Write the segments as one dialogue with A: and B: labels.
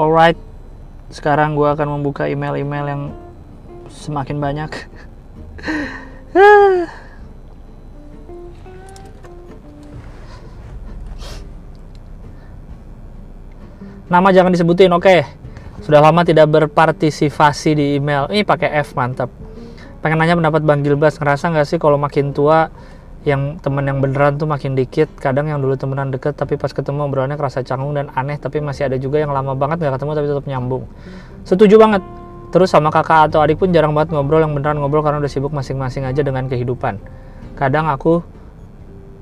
A: Alright, sekarang gue akan membuka email-email yang semakin banyak. Nama jangan disebutin, oke. Sudah lama tidak berpartisipasi di email. Ini pakai F, mantap. Pengen nanya pendapat Bang Gilbas, ngerasa nggak sih kalau makin tua yang temen yang beneran tuh makin dikit kadang yang dulu temenan deket tapi pas ketemu obrolannya kerasa canggung dan aneh tapi masih ada juga yang lama banget nggak ketemu tapi tetap nyambung. Setuju banget. Terus sama kakak atau adik pun jarang banget ngobrol yang beneran ngobrol karena udah sibuk masing-masing aja dengan kehidupan. Kadang aku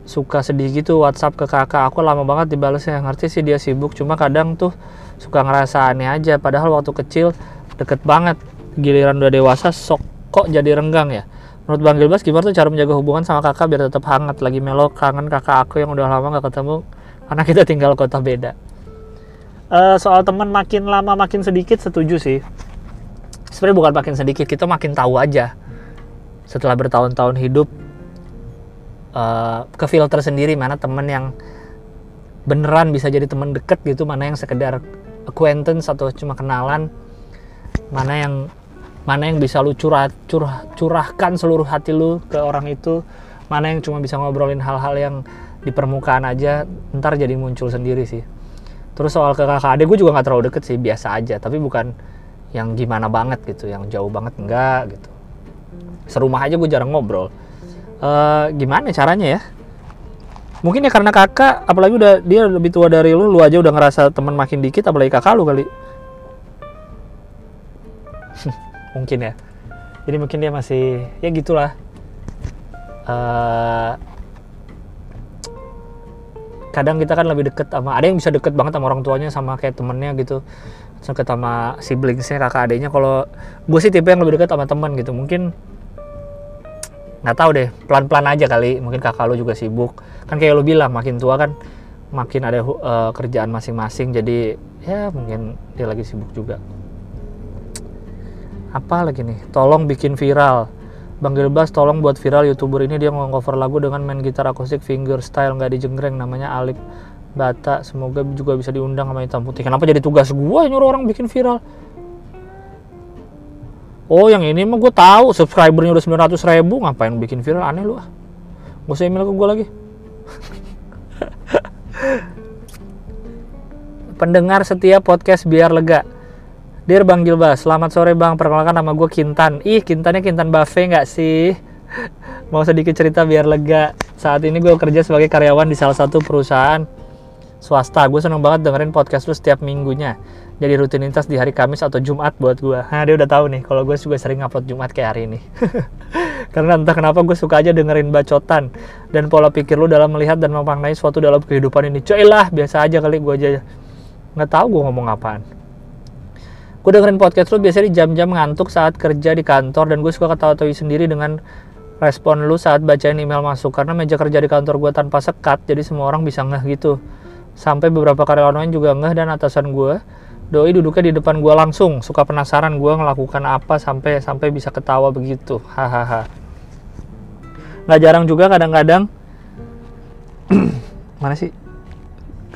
A: suka sedih gitu WhatsApp ke kakak. Aku lama banget dibalesnya ngerti sih dia sibuk. Cuma kadang tuh suka ngerasa aneh aja. Padahal waktu kecil deket banget. Giliran udah dewasa sok kok jadi renggang ya Menurut Bang Gilbas gimana tuh cara menjaga hubungan sama kakak biar tetap hangat lagi melo kangen kakak aku yang udah lama gak ketemu karena kita tinggal kota beda. Uh, soal teman makin lama makin sedikit setuju sih. Sebenarnya bukan makin sedikit kita makin tahu aja setelah bertahun-tahun hidup uh, ke filter sendiri mana teman yang beneran bisa jadi teman deket gitu mana yang sekedar acquaintance atau cuma kenalan mana yang mana yang bisa lu curah, curah curahkan seluruh hati lu ke orang itu? Mana yang cuma bisa ngobrolin hal-hal yang di permukaan aja ntar jadi muncul sendiri sih. Terus soal ke kakak adik gue juga nggak terlalu deket sih biasa aja. Tapi bukan yang gimana banget gitu yang jauh banget enggak gitu. Serumah aja gue jarang ngobrol. Uh, gimana caranya ya? Mungkin ya karena kakak apalagi udah dia lebih tua dari lu lu aja udah ngerasa teman makin dikit apalagi kakak lu kali mungkin ya. Jadi mungkin dia masih ya gitulah. Uh, kadang kita kan lebih deket sama ada yang bisa deket banget sama orang tuanya sama kayak temennya gitu. Deket sama siblingsnya kakak adiknya. Kalau gue sih tipe yang lebih deket sama teman gitu. Mungkin nggak tahu deh. Pelan-pelan aja kali. Mungkin kakak lo juga sibuk. Kan kayak lo bilang makin tua kan makin ada uh, kerjaan masing-masing. Jadi ya mungkin dia lagi sibuk juga apa lagi nih? Tolong bikin viral. Bang Gilbas tolong buat viral youtuber ini dia cover lagu dengan main gitar akustik finger style nggak dijenggreng namanya Alip Bata. Semoga juga bisa diundang sama hitam putih. Kenapa jadi tugas gue nyuruh orang bikin viral? Oh yang ini mah gue tahu subscribernya udah 900 ribu ngapain bikin viral? Aneh lu ah. Gak usah email ke gue lagi. Pendengar setiap podcast biar lega Dear Bang Gilbas, selamat sore Bang. Perkenalkan nama gue Kintan. Ih, Kintannya Kintan Buffet nggak sih? Mau sedikit cerita biar lega. Saat ini gue kerja sebagai karyawan di salah satu perusahaan swasta. Gue seneng banget dengerin podcast lu setiap minggunya. Jadi rutinitas di hari Kamis atau Jumat buat gue. Nah, dia udah tahu nih kalau gue juga sering upload Jumat kayak hari ini. Karena entah kenapa gue suka aja dengerin bacotan dan pola pikir lu dalam melihat dan memaknai suatu dalam kehidupan ini. Coy lah, biasa aja kali gue aja. Nggak tahu gue ngomong apaan gue dengerin podcast lu biasanya di jam-jam ngantuk saat kerja di kantor dan gue suka ketawa-tawa sendiri dengan respon lu saat bacain email masuk karena meja kerja di kantor gue tanpa sekat jadi semua orang bisa ngeh gitu. Sampai beberapa karyawan lain juga ngeh dan atasan gue doi duduknya di depan gue langsung suka penasaran gue ngelakukan apa sampai sampai bisa ketawa begitu. Hahaha. Nggak jarang juga kadang-kadang mana sih?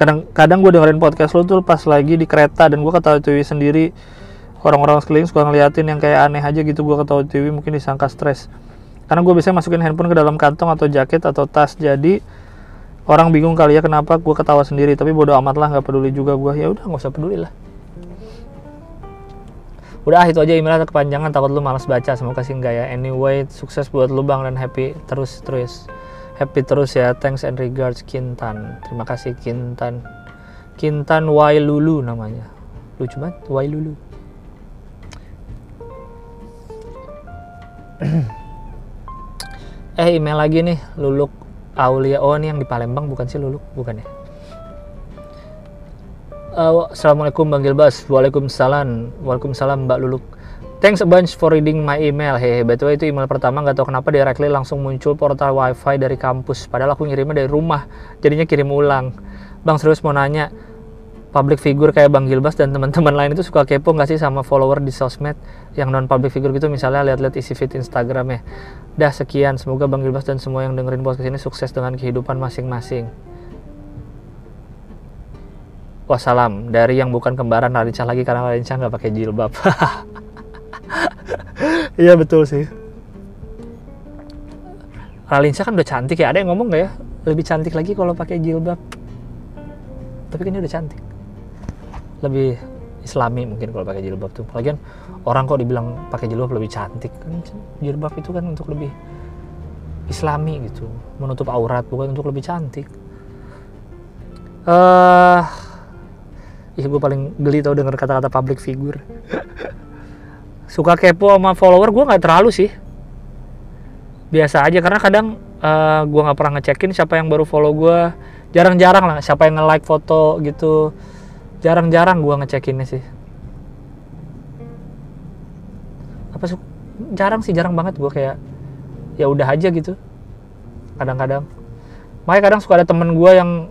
A: Kadang-kadang gue dengerin podcast lu tuh pas lagi di kereta dan gue ketawa sendiri orang-orang sekeliling suka ngeliatin yang kayak aneh aja gitu gue ketawa TV mungkin disangka stres. Karena gue biasanya masukin handphone ke dalam kantong atau jaket atau tas jadi orang bingung kali ya kenapa gue ketawa sendiri. Tapi bodo amat lah nggak peduli juga gue ya udah nggak usah peduli lah. Udah itu aja emailnya kepanjangan takut lu malas baca. Semoga sih enggak ya. Anyway sukses buat lu bang dan happy terus terus. Happy terus ya. Thanks and regards Kintan. Terima kasih Kintan. Kintan Wailulu namanya. Lucu banget Wailulu eh email lagi nih Luluk Aulia. Oh ini yang di Palembang bukan sih Luluk? Bukan ya? Uh, Assalamualaikum Bang Gilbas. Waalaikumsalam. Waalaikumsalam Mbak Luluk. Thanks a bunch for reading my email. Hehe, betul itu email pertama. Nggak tahu kenapa directly langsung muncul portal wifi dari kampus. Padahal aku ngirimnya dari rumah, jadinya kirim ulang. Bang serius mau nanya, public figure kayak Bang Gilbas dan teman-teman lain itu suka kepo nggak sih sama follower di sosmed yang non public figure gitu misalnya lihat-lihat isi feed Instagram ya. Dah sekian, semoga Bang Gilbas dan semua yang dengerin podcast ini sukses dengan kehidupan masing-masing. Wassalam dari yang bukan kembaran Ralinsyah lagi karena Ralinsyah nggak pakai jilbab. Iya betul sih. Ralinsyah kan udah cantik ya. Ada yang ngomong nggak ya? Lebih cantik lagi kalau pakai jilbab. Tapi kan dia udah cantik. Lebih Islami mungkin kalau pakai jilbab tuh. Lagian orang kok dibilang pakai jilbab lebih cantik kan jilbab itu kan untuk lebih Islami gitu, menutup aurat bukan untuk lebih cantik. Eh, uh, Ih, gue paling geli tau denger kata-kata public figure. Suka kepo sama follower gue nggak terlalu sih. Biasa aja karena kadang uh, eh, gue nggak pernah ngecekin siapa yang baru follow gue. Jarang-jarang lah siapa yang nge-like foto gitu. Jarang-jarang gue ngecekinnya sih. Apa sih? Jarang sih, jarang banget gue kayak ya udah aja gitu. Kadang-kadang. Makanya kadang suka ada temen gue yang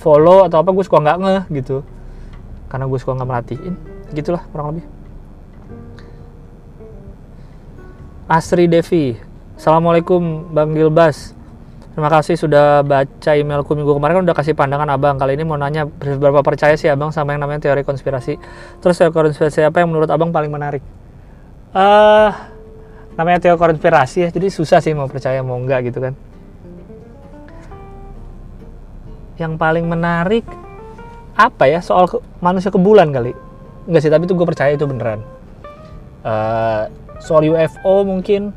A: follow atau apa gue suka nggak ngeh gitu karena gue suka nggak merhatiin gitulah kurang lebih Asri Devi Assalamualaikum Bang Gilbas Terima kasih sudah baca emailku minggu kemarin kan udah kasih pandangan abang. Kali ini mau nanya berapa percaya sih abang sama yang namanya teori konspirasi? Terus teori konspirasi apa yang menurut abang paling menarik? Uh, namanya teori konspirasi ya jadi susah sih mau percaya mau enggak gitu kan. Yang paling menarik apa ya soal ke, manusia ke bulan kali. Enggak sih tapi itu gue percaya itu beneran. Uh, soal UFO mungkin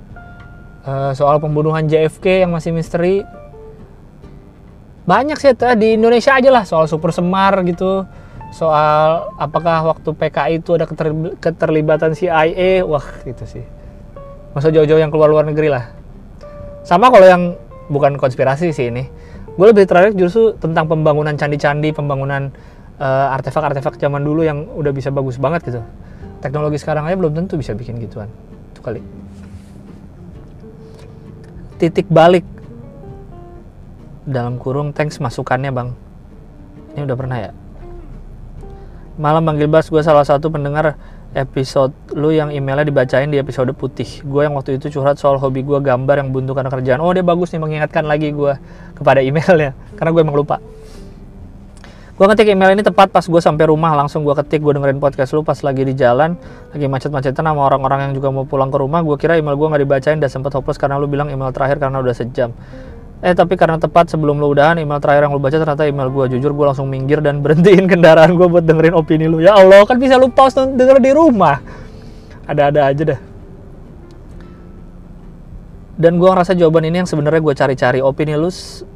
A: uh, soal pembunuhan JFK yang masih misteri banyak sih di Indonesia aja lah soal super semar gitu soal apakah waktu PKI itu ada keterlibatan CIA wah gitu sih masa jauh-jauh yang keluar luar negeri lah sama kalau yang bukan konspirasi sih ini gue lebih tertarik justru tentang pembangunan candi-candi pembangunan uh, artefak-artefak zaman dulu yang udah bisa bagus banget gitu. Teknologi sekarang aja belum tentu bisa bikin gituan. Itu kali. Titik balik dalam kurung thanks masukannya bang. Ini udah pernah ya? Malam Bang Gilbas, gue salah satu pendengar episode lu yang emailnya dibacain di episode putih. Gue yang waktu itu curhat soal hobi gue gambar yang buntu karena kerjaan. Oh dia bagus nih mengingatkan lagi gue kepada emailnya. Karena gue emang lupa. Gue ketik email ini tepat pas gue sampai rumah langsung gue ketik gue dengerin podcast lu pas lagi di jalan. Lagi macet-macetan sama orang-orang yang juga mau pulang ke rumah gue kira email gue nggak dibacain dan sempet hopeless karena lu bilang email terakhir karena udah sejam. Eh tapi karena tepat sebelum lu udahan email terakhir yang lu baca ternyata email gue jujur gue langsung minggir dan berhentiin kendaraan gue buat dengerin opini lu. Ya Allah kan bisa lu pause denger di rumah. Ada-ada aja dah dan gue ngerasa jawaban ini yang sebenarnya gue cari-cari. Opini lu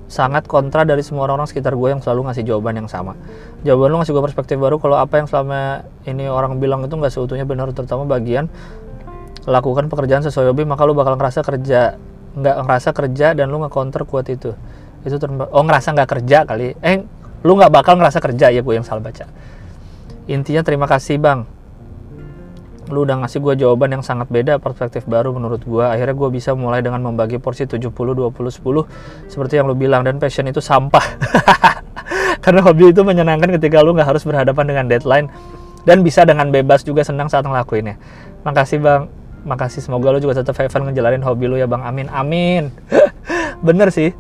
A: sangat kontra dari semua orang-orang sekitar gue yang selalu ngasih jawaban yang sama. Jawaban lu ngasih gue perspektif baru kalau apa yang selama ini orang bilang itu nggak seutuhnya benar terutama bagian lakukan pekerjaan sesuai hobi maka lu bakal ngerasa kerja nggak ngerasa kerja dan lu nggak counter kuat itu itu oh ngerasa nggak kerja kali. Eh lu nggak bakal ngerasa kerja ya gue yang salah baca. Intinya terima kasih bang lu udah ngasih gue jawaban yang sangat beda perspektif baru menurut gue akhirnya gue bisa mulai dengan membagi porsi 70 20 10 seperti yang lu bilang dan passion itu sampah. Karena hobi itu menyenangkan ketika lu nggak harus berhadapan dengan deadline dan bisa dengan bebas juga senang saat ngelakuinnya. Makasih bang. Makasih semoga lu juga tetap have fun ngejalanin hobi lu ya bang. Amin amin. Bener sih.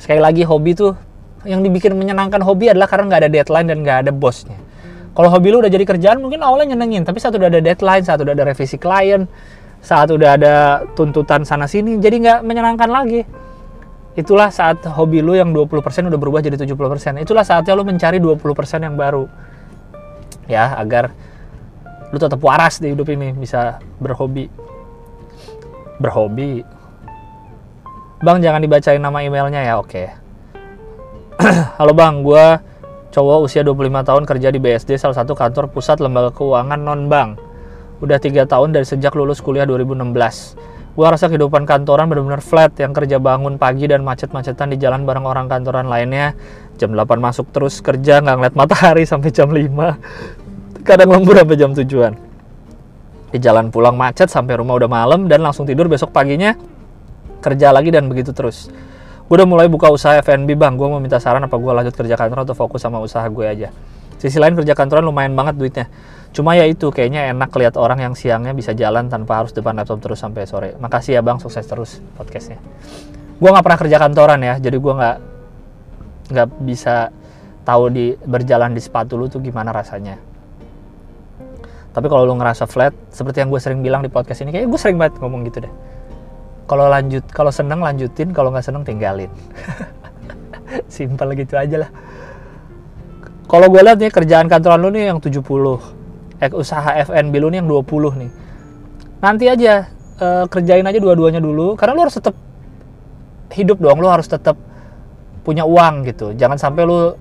A: Sekali lagi hobi tuh yang dibikin menyenangkan hobi adalah karena nggak ada deadline dan nggak ada bosnya kalau hobi lu udah jadi kerjaan mungkin awalnya nyenengin, tapi saat udah ada deadline, saat udah ada revisi klien, saat udah ada tuntutan sana sini, jadi nggak menyenangkan lagi. Itulah saat hobi lu yang 20% udah berubah jadi 70%. Itulah saatnya lu mencari 20% yang baru. Ya, agar lu tetap waras di hidup ini, bisa berhobi. Berhobi. Bang, jangan dibacain nama emailnya ya, oke. Halo Bang, gue cowok usia 25 tahun kerja di BSD salah satu kantor pusat lembaga keuangan non bank udah tiga tahun dari sejak lulus kuliah 2016 gua rasa kehidupan kantoran benar-benar flat yang kerja bangun pagi dan macet-macetan di jalan bareng orang kantoran lainnya. Jam 8 masuk terus kerja nggak ngeliat matahari sampai jam 5 kadang lembur sampai jam tujuan. Di jalan pulang macet sampai rumah udah malam dan langsung tidur besok paginya. Kerja lagi dan begitu terus gue udah mulai buka usaha F&B bang. Gue mau minta saran apa gue lanjut kerja kantoran atau fokus sama usaha gue aja. Sisi lain kerja kantoran lumayan banget duitnya. Cuma ya itu kayaknya enak lihat orang yang siangnya bisa jalan tanpa harus depan laptop terus sampai sore. Makasih ya bang. Sukses terus podcastnya. Gue nggak pernah kerja kantoran ya jadi gue nggak nggak bisa tahu di berjalan di sepatu lu tuh gimana rasanya. Tapi kalau lu ngerasa flat seperti yang gue sering bilang di podcast ini kayak gue sering banget ngomong gitu deh kalau lanjut kalau seneng lanjutin kalau nggak seneng tinggalin. Simpel gitu aja lah. Kalau gue lihat nih kerjaan kantoran lu nih yang 70 eh, usaha FNB lu nih yang 20 nih. Nanti aja uh, kerjain aja dua-duanya dulu karena lu harus tetap hidup dong lu harus tetap punya uang gitu. Jangan sampai lu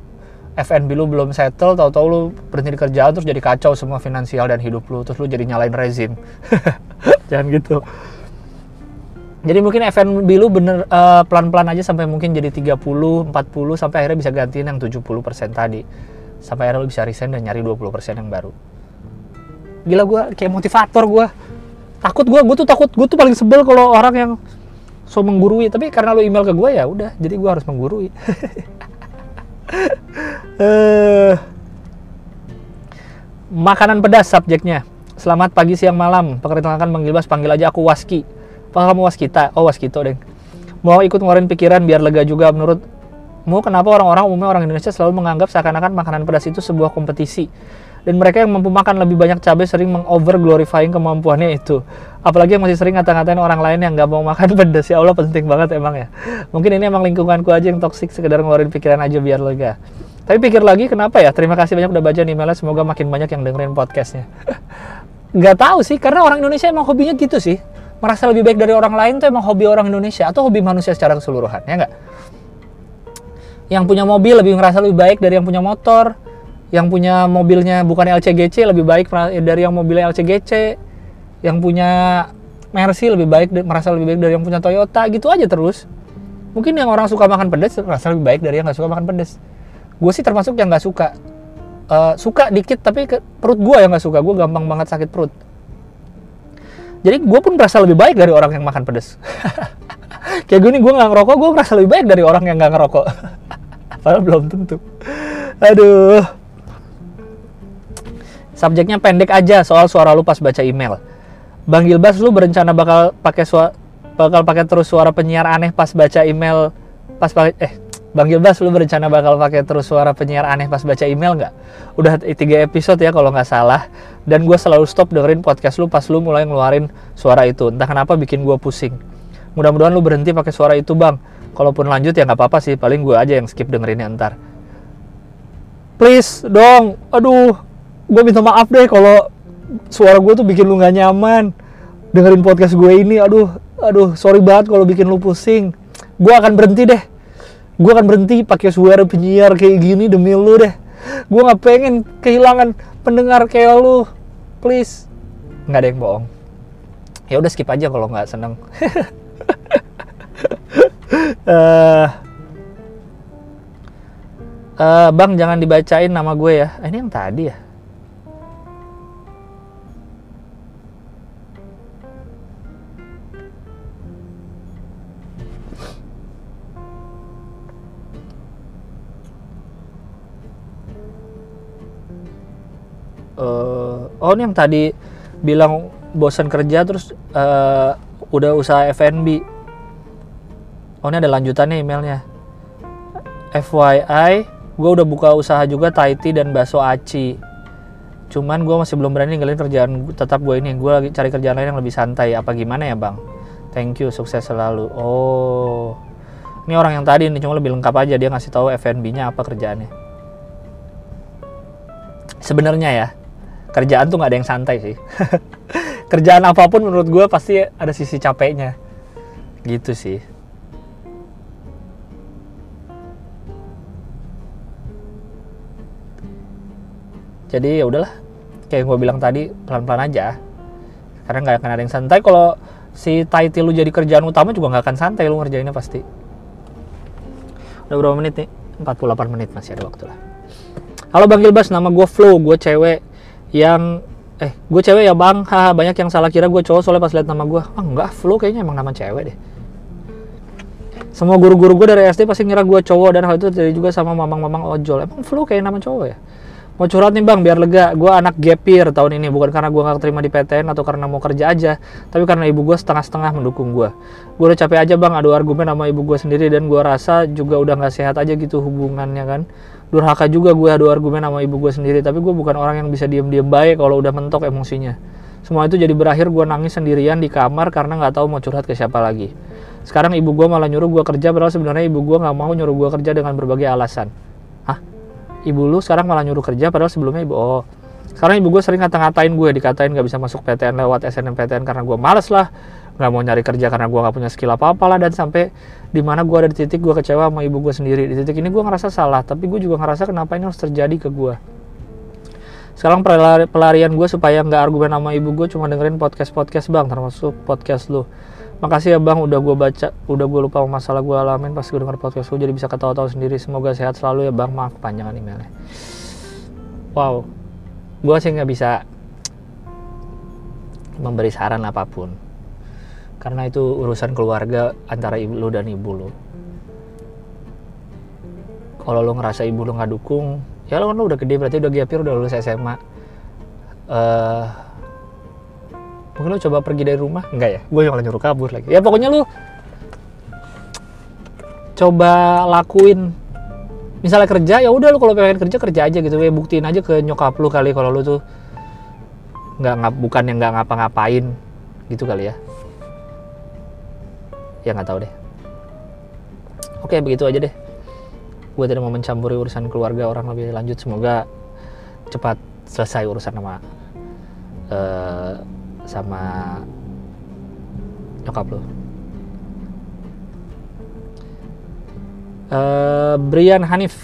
A: FNB lu belum settle tahu-tahu lu berhenti di kerjaan terus jadi kacau semua finansial dan hidup lu terus lu jadi nyalain rezim. Jangan gitu jadi mungkin FNB lu bener uh, pelan-pelan aja sampai mungkin jadi 30, 40 sampai akhirnya bisa gantiin yang 70% tadi. Sampai akhirnya lu bisa resign dan nyari 20% yang baru. Gila gua kayak motivator gua. Takut gua, gua tuh takut, gua tuh paling sebel kalau orang yang so menggurui, tapi karena lu email ke gua ya udah, jadi gua harus menggurui. uh, makanan pedas subjeknya. Selamat pagi, siang, malam. Perkenalkan Bang Gilbas, panggil aja aku Waski paham waskita? Oh waskito deh. Mau ikut ngeluarin pikiran biar lega juga menurutmu kenapa orang-orang umumnya orang Indonesia selalu menganggap seakan-akan makanan pedas itu sebuah kompetisi? Dan mereka yang mampu makan lebih banyak cabai sering mengover glorifying kemampuannya itu. Apalagi yang masih sering ngata-ngatain orang lain yang gak mau makan pedas. Ya Allah penting banget emang ya. Mungkin ini emang lingkunganku aja yang toksik sekedar ngeluarin pikiran aja biar lega. Tapi pikir lagi kenapa ya? Terima kasih banyak udah baca emailnya. Semoga makin banyak yang dengerin podcastnya. Nggak tahu sih karena orang Indonesia emang hobinya gitu sih merasa lebih baik dari orang lain tuh emang hobi orang Indonesia atau hobi manusia secara keseluruhan ya nggak? Yang punya mobil lebih ngerasa lebih baik dari yang punya motor. Yang punya mobilnya bukan LCGC lebih baik dari yang mobilnya LCGC yang punya Mercy lebih baik merasa lebih baik dari yang punya Toyota gitu aja terus. Mungkin yang orang suka makan pedas merasa lebih baik dari yang nggak suka makan pedas gue sih termasuk yang nggak suka. Uh, suka dikit tapi ke, perut gue yang nggak suka. Gue gampang banget sakit perut jadi gue pun merasa lebih baik dari orang yang makan pedas kayak gue nih gue nggak ngerokok gue merasa lebih baik dari orang yang nggak ngerokok. Padahal belum tentu. Aduh. Subjeknya pendek aja soal suara lu pas baca email. Bang Gilbas lu berencana bakal pakai suara bakal pakai terus suara penyiar aneh pas baca email pas eh Bang Gilbas lu berencana bakal pakai terus suara penyiar aneh pas baca email nggak? Udah tiga episode ya kalau nggak salah. Dan gue selalu stop dengerin podcast lu pas lu mulai ngeluarin suara itu. Entah kenapa bikin gue pusing. Mudah-mudahan lu berhenti pakai suara itu bang. Kalaupun lanjut ya nggak apa-apa sih. Paling gue aja yang skip dengerinnya ntar. Please dong. Aduh. Gue minta maaf deh kalau suara gue tuh bikin lu nggak nyaman. Dengerin podcast gue ini. Aduh. Aduh. Sorry banget kalau bikin lu pusing. Gue akan berhenti deh gue akan berhenti pakai suara penyiar kayak gini demi lu deh. Gue nggak pengen kehilangan pendengar kayak lu. Please. Nggak ada yang bohong. Ya udah skip aja kalau nggak seneng. Uh, uh, bang jangan dibacain nama gue ya. Ini yang tadi ya uh, oh ini yang tadi bilang bosan kerja terus uh, udah usaha FNB oh ini ada lanjutannya emailnya. FYI gue udah buka usaha juga Taiti dan bakso aci. Cuman gue masih belum berani ninggalin kerjaan tetap gue ini gue lagi cari kerjaan lain yang lebih santai. Apa gimana ya bang? Thank you sukses selalu. Oh. Ini orang yang tadi ini cuma lebih lengkap aja dia ngasih tahu FNB nya apa kerjaannya. Sebenarnya ya kerjaan tuh nggak ada yang santai sih. Kerjaan apa pun menurut gue pasti ada sisi capeknya. Gitu sih. Jadi ya udahlah kayak gue bilang tadi pelan-pelan aja. Karena nggak akan ada yang santai. Kalau si title lu jadi kerjaan utama juga nggak akan santai lu ngerjainnya pasti. Udah berapa menit nih? 48 menit masih ada waktu lah. Halo Bang Gilbas nama gue Flo gue cewek yang eh gue cewek ya bang. Haha banyak yang salah kira gue cowok soalnya pas lihat nama gue ah enggak flow kayaknya emang nama cewek deh. Semua guru-guru gue dari SD pasti ngira gue cowok dan hal itu terjadi juga sama mamang-mamang ojol. Emang flow kayak nama cowok ya mau curhat nih bang biar lega. Gue anak gapir tahun ini. Bukan karena gue gak terima di PTN atau karena mau kerja aja tapi karena ibu gue setengah-setengah mendukung gue gue udah capek aja bang adu argumen sama ibu gue sendiri dan gue rasa juga udah gak sehat aja gitu hubungannya kan. Durhaka juga gue adu argumen sama ibu gue sendiri tapi gue bukan orang yang bisa diem-diem baik kalau udah mentok emosinya. Semua itu jadi berakhir gue nangis sendirian di kamar karena nggak tahu mau curhat ke siapa lagi. Sekarang ibu gue malah nyuruh gue kerja padahal sebenarnya ibu gue nggak mau nyuruh gue kerja dengan berbagai alasan. Hah ibu lu sekarang malah nyuruh kerja padahal sebelumnya ibu oh. Sekarang ibu gue sering ngata-ngatain gue dikatain nggak bisa masuk PTN lewat SNMPTN karena gue males lah. Nggak mau nyari kerja karena gue nggak punya skill apa apa lah dan sampai di mana gue ada di titik gue kecewa sama ibu gue sendiri. Di titik ini gue ngerasa salah tapi gue juga ngerasa kenapa ini harus terjadi ke gue sekarang pelarian gue supaya nggak argumen sama ibu gue cuma dengerin podcast podcast bang termasuk podcast lu makasih ya bang. Udah gue baca udah gue lupa masalah gue alamin pas gue denger podcast lu jadi bisa ketawa-tawa sendiri. Semoga sehat selalu ya bang. Maaf kepanjangan emailnya. Wow. Gue sih nggak bisa memberi saran apa pun. Karena itu urusan keluarga antara ibu lu dan ibu lu. Kalau lu ngerasa ibu lu nggak dukung ya lu kan lu udah gede berarti udah gapir udah lulus SMA uh, eh, mungkin lu coba pergi dari rumah. Enggak ya? Gue yang nyuruh kabur lagi. Ya pokoknya lu coba lakuin. Misalnya kerja ya udah lu kalau pengen kerja kerja aja gitu. Ya buktiin aja ke nyokap lu kali kalau lu tuh nggak ngap bukan yang nggak ngapa-ngapain gitu kali ya. Ya nggak tahu deh. Oke begitu aja deh. Gue tidak mau mencampuri urusan keluarga orang lebih lanjut. Semoga cepat selesai urusan sama uh, sama nyokap lo? Uh, Brian Hanif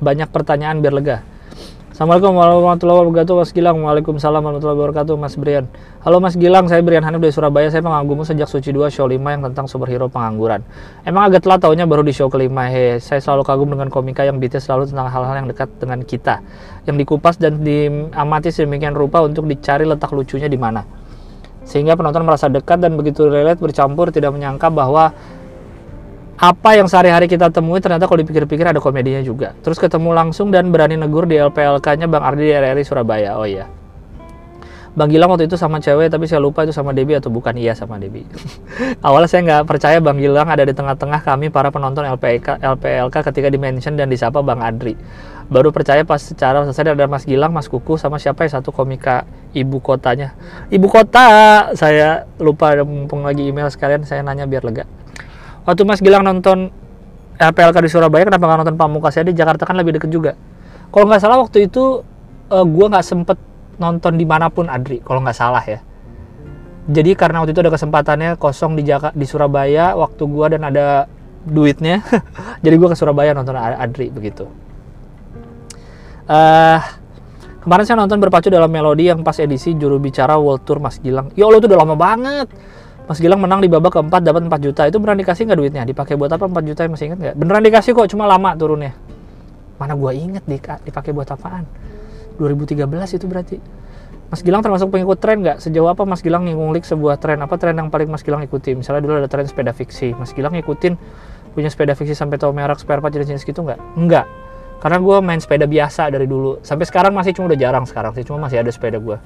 A: banyak pertanyaan biar lega Assalamualaikum warahmatullahi wabarakatuh. Mas Gilang Waalaikumsalam warahmatullahi wabarakatuh Mas Brian. Halo Mas Gilang Saya Brian Hanif dari Surabaya. Saya pengagummu sejak Suci 2 show 5 yang tentang superhero pengangguran. Emang agak telat tahunya baru di show kelima. He, Saya selalu kagum dengan komika yang detail selalu tentang hal-hal yang dekat dengan kita Yang dikupas dan diamati sedemikian rupa untuk dicari letak lucunya di mana. Sehingga penonton merasa dekat dan begitu relate bercampur tidak menyangka bahwa apa yang sehari-hari kita temui ternyata kalau dipikir-pikir ada komedinya juga. Terus ketemu langsung dan berani negur di LPLK-nya Bang Ardi di RRI Surabaya. Oh iya. Bang Gilang waktu itu sama cewek tapi saya lupa itu sama Debi atau bukan iya sama Debi. Awalnya saya nggak percaya Bang Gilang ada di tengah-tengah kami para penonton LPLK, LPLK ketika dimention dan disapa Bang Adri. Baru percaya pas secara selesai ada Mas Gilang, Mas Kuku sama siapa ya satu komika ibu kotanya. Ibu kota saya lupa mumpung lagi email sekalian saya nanya biar lega waktu Mas Gilang nonton LPLK di Surabaya kenapa nggak nonton Pamungkas ya di Jakarta kan lebih deket juga. Kalau nggak salah waktu itu uh, eh, gue nggak sempet nonton di mana pun Adri kalau nggak salah ya. Jadi karena waktu itu ada kesempatannya kosong di Jakarta di Surabaya waktu gue dan ada duitnya jadi gue ke Surabaya nonton Adri begitu. Uh, kemarin saya nonton berpacu dalam melodi yang pas edisi juru bicara World Tour Mas Gilang. Ya Allah itu udah lama banget Mas Gilang menang di babak keempat dapat 4 juta. Itu beneran dikasih nggak duitnya? Dipakai buat apa 4 juta? Masih ingat nggak? Beneran dikasih kok, cuma lama turunnya. Mana gua inget di, dipakai buat apaan? 2013 itu berarti. Mas Gilang termasuk pengikut tren nggak? Sejauh apa Mas Gilang ngulik sebuah tren? Apa tren yang paling Mas Gilang ikuti? Misalnya dulu ada tren sepeda fiksi. Mas Gilang ngikutin punya sepeda fiksi sampai tahu merek spare part jenis-jenis gitu nggak? Enggak. Karena gue main sepeda biasa dari dulu. Sampai sekarang masih cuma udah jarang sekarang sih. Cuma masih ada sepeda gue.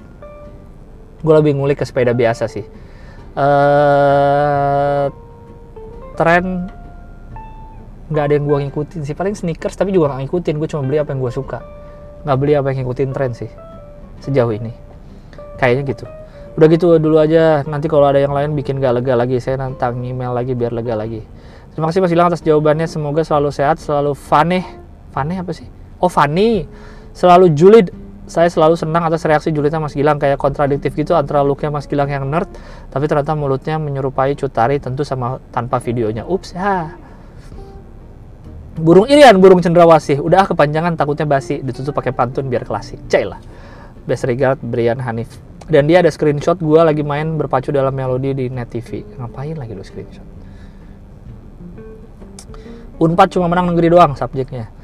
A: Gue lebih ngulik ke sepeda biasa sih uh, tren nggak ada yang gue ngikutin sih. Paling sneakers tapi juga nggak ngikutin. Gue cuma beli apa yang gue suka. Nggak beli apa yang ngikutin tren sih sejauh ini. Kayaknya gitu. Udah gitu dulu aja. Nanti kalau ada yang lain bikin gak lega lagi. Saya nantang email lagi biar lega lagi. Terima kasih Mas Gilang atas jawabannya. Semoga selalu sehat selalu fane fane apa sih? Oh funny. Selalu julid saya selalu senang atas reaksi julidnya Mas Gilang. Kayak kontradiktif gitu antara looknya Mas Gilang yang nerd tapi ternyata mulutnya menyerupai Cutari tentu sama tanpa videonya. Ups ya burung irian burung cendrawasih. Udah kepanjangan takutnya basi. Ditutup pakai pantun biar klasik. Cai lah. Best regard Brian Hanif. Dan dia ada screenshot gue lagi main berpacu dalam melodi di net TV ngapain lagi lu screenshot? Unpad cuma menang negeri doang subjeknya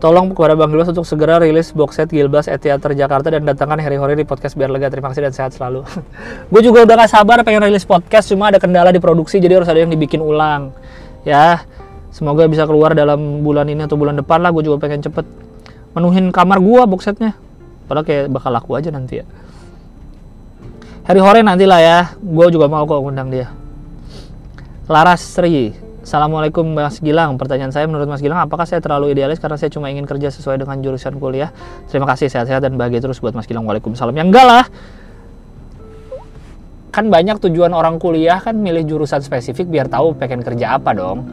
A: Tolong kepada Bang Gilbas untuk segera rilis box set Gilbas at Theater Jakarta dan datangkan Harry Hori di podcast biar lega. Terima kasih dan sehat selalu. gue juga udah gak sabar pengen rilis podcast, cuma ada kendala di produksi jadi harus ada yang dibikin ulang. Ya, semoga bisa keluar dalam bulan ini atau bulan depan lah. Gue juga pengen cepet menuhin kamar gue box setnya. Padahal kayak bakal laku aja nanti ya. Harry Hore nanti lah ya. Gue juga mau kok undang dia. Laras Sri Assalamualaikum Mas Gilang. Pertanyaan saya menurut Mas Gilang, apakah saya terlalu idealis karena saya cuma ingin kerja sesuai dengan jurusan kuliah? Terima kasih sehat-sehat dan bahagia terus buat Mas Gilang. Waalaikumsalam. Ya enggak lah. Kan banyak tujuan orang kuliah kan milih jurusan spesifik biar tahu pengen kerja apa dong.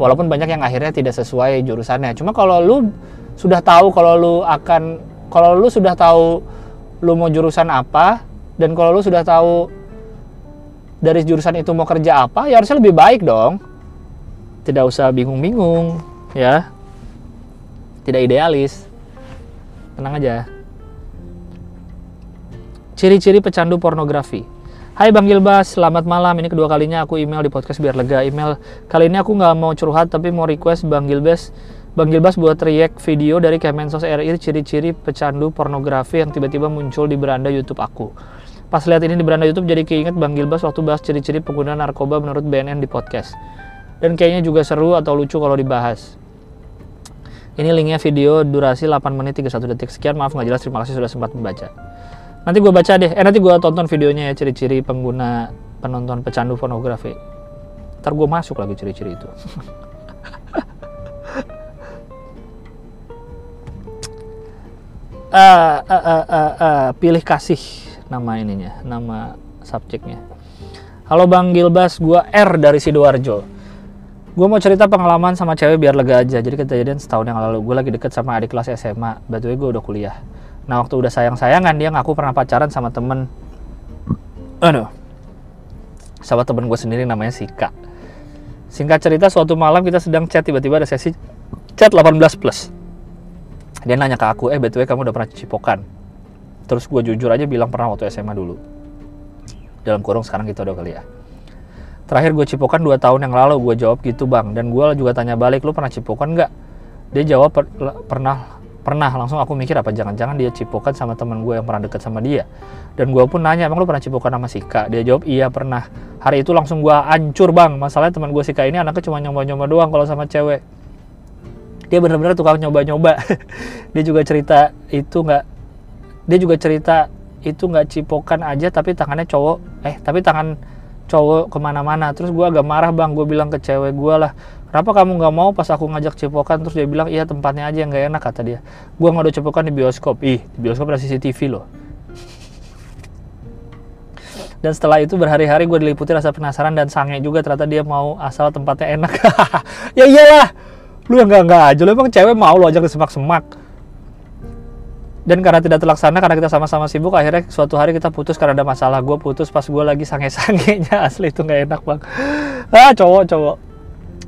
A: Walaupun banyak yang akhirnya tidak sesuai jurusannya. Cuma kalau lu sudah tahu kalau lu akan kalau lu sudah tahu lu mau jurusan apa dan kalau lu sudah tahu dari jurusan itu mau kerja apa, ya harusnya lebih baik dong tidak usah bingung-bingung ya tidak idealis tenang aja ciri-ciri pecandu pornografi Hai Bang Gilbas, selamat malam. Ini kedua kalinya aku email di podcast biar lega. Email kali ini aku nggak mau curhat tapi mau request Bang Gilbas Bang Gilbas buat react video dari Kemensos RI ciri-ciri pecandu pornografi yang tiba-tiba muncul di beranda YouTube aku. Pas lihat ini di beranda YouTube jadi keinget Bang Gilbas waktu bahas ciri-ciri pengguna narkoba menurut BNN di podcast dan kayaknya juga seru atau lucu kalau dibahas. Ini linknya video durasi 8 menit 31 detik. Sekian, maaf nggak jelas. Terima kasih sudah sempat membaca. Nanti gue baca deh. Eh nanti gue tonton videonya ya ciri-ciri pengguna penonton pecandu pornografi. Ntar gue masuk lagi ciri-ciri itu. uh, uh, uh, uh, uh, pilih kasih nama ininya, nama subjeknya. Halo Bang Gilbas, gue R dari Sidoarjo gue mau cerita pengalaman sama cewek biar lega aja. Jadi kejadian setahun yang lalu. Gue lagi deket sama adik kelas SMA batu gue udah kuliah. Nah waktu udah sayang sayangan dia ngaku pernah pacaran sama temen. Aduh. Sama temen gue sendiri namanya Sika. Singkat cerita suatu malam kita sedang chat tiba-tiba ada sesi chat 18 plus. Dia nanya ke aku eh btw kamu udah pernah cipokan terus gue jujur aja bilang pernah waktu SMA dulu. Dalam kurung sekarang kita udah kuliah terakhir gue cipokan dua tahun yang lalu gue jawab gitu bang. Dan gue juga tanya balik lu pernah cipokan nggak? Dia jawab per, pernah pernah. Langsung aku mikir apa jangan-jangan dia cipokan sama teman gue yang pernah deket sama dia? Dan gue pun nanya emang lu pernah cipokan sama Sika? Dia jawab iya pernah. Hari itu langsung gue hancur bang. Masalahnya teman gue Sika ini anaknya cuma nyoba-nyoba doang kalau sama cewek. Dia bener-bener tukang nyoba-nyoba. Dia juga cerita itu nggak dia juga cerita itu nggak cipokan aja tapi tangannya cowok eh tapi tangan cowok ke mana-mana. Terus gue agak marah bang. Gue bilang ke cewek gue lah kenapa kamu nggak mau pas aku ngajak cipokan terus dia bilang iya tempatnya aja yang gak enak kata dia. Gue nggak ada cipokan di bioskop. Ih di bioskop ada CCTV loh. Dan setelah itu berhari-hari gue diliputi rasa penasaran dan sange juga ternyata dia mau asal tempatnya enak. Ya iyalah. Lu yang nggak nggak aja lu emang cewek mau lo ajak ke semak-semak dan karena tidak terlaksana karena kita sama-sama sibuk akhirnya suatu hari kita putus karena ada masalah. Gue putus pas gue lagi sange-sangenya. Asli itu nggak enak bang. Ah cowok cowok.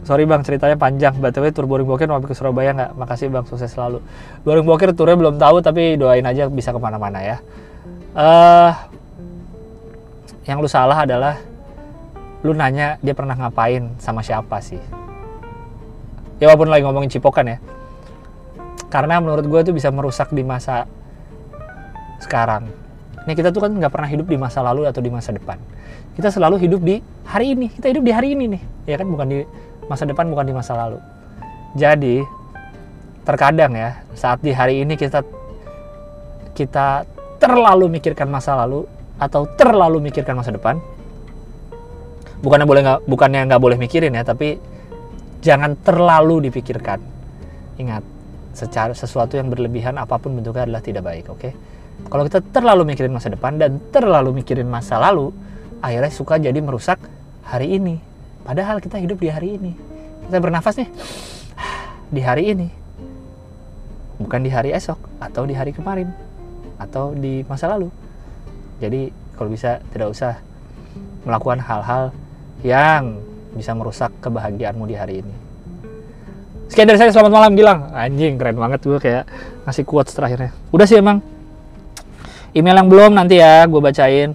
A: Sorry bang ceritanya panjang. Btw tur boring bokir mau ke Surabaya nggak? Makasih bang sukses selalu. Boring bokir turnya belum tahu tapi doain aja bisa ke mana-mana ya. Uh, yang lu salah adalah lu nanya dia pernah ngapain sama siapa sih. Ya walaupun lagi ngomongin cipokan ya karena menurut gue itu bisa merusak di masa sekarang. Ini kita tuh kan nggak pernah hidup di masa lalu atau di masa depan. Kita selalu hidup di hari ini. Kita hidup di hari ini nih. Ya kan? Bukan di masa depan bukan di masa lalu. Jadi terkadang ya saat di hari ini kita kita terlalu mikirkan masa lalu atau terlalu mikirkan masa depan bukannya boleh nggak bukannya nggak boleh mikirin ya tapi jangan terlalu dipikirkan. Ingat secara sesuatu yang berlebihan apa pun bentuknya adalah tidak baik oke? Okay? kalau kita terlalu mikirin masa depan dan terlalu mikirin masa lalu akhirnya suka jadi merusak hari ini. Padahal kita hidup di hari ini. Kita bernafas nih di hari ini. Bukan di hari esok atau di hari kemarin atau di masa lalu. Jadi kalau bisa tidak usah melakukan hal-hal yang bisa merusak kebahagiaanmu di hari ini Sekian dari saya, selamat malam Gilang. Anjing, keren banget gue kayak ngasih quotes terakhirnya. Udah sih emang. Email yang belum nanti ya, gue bacain.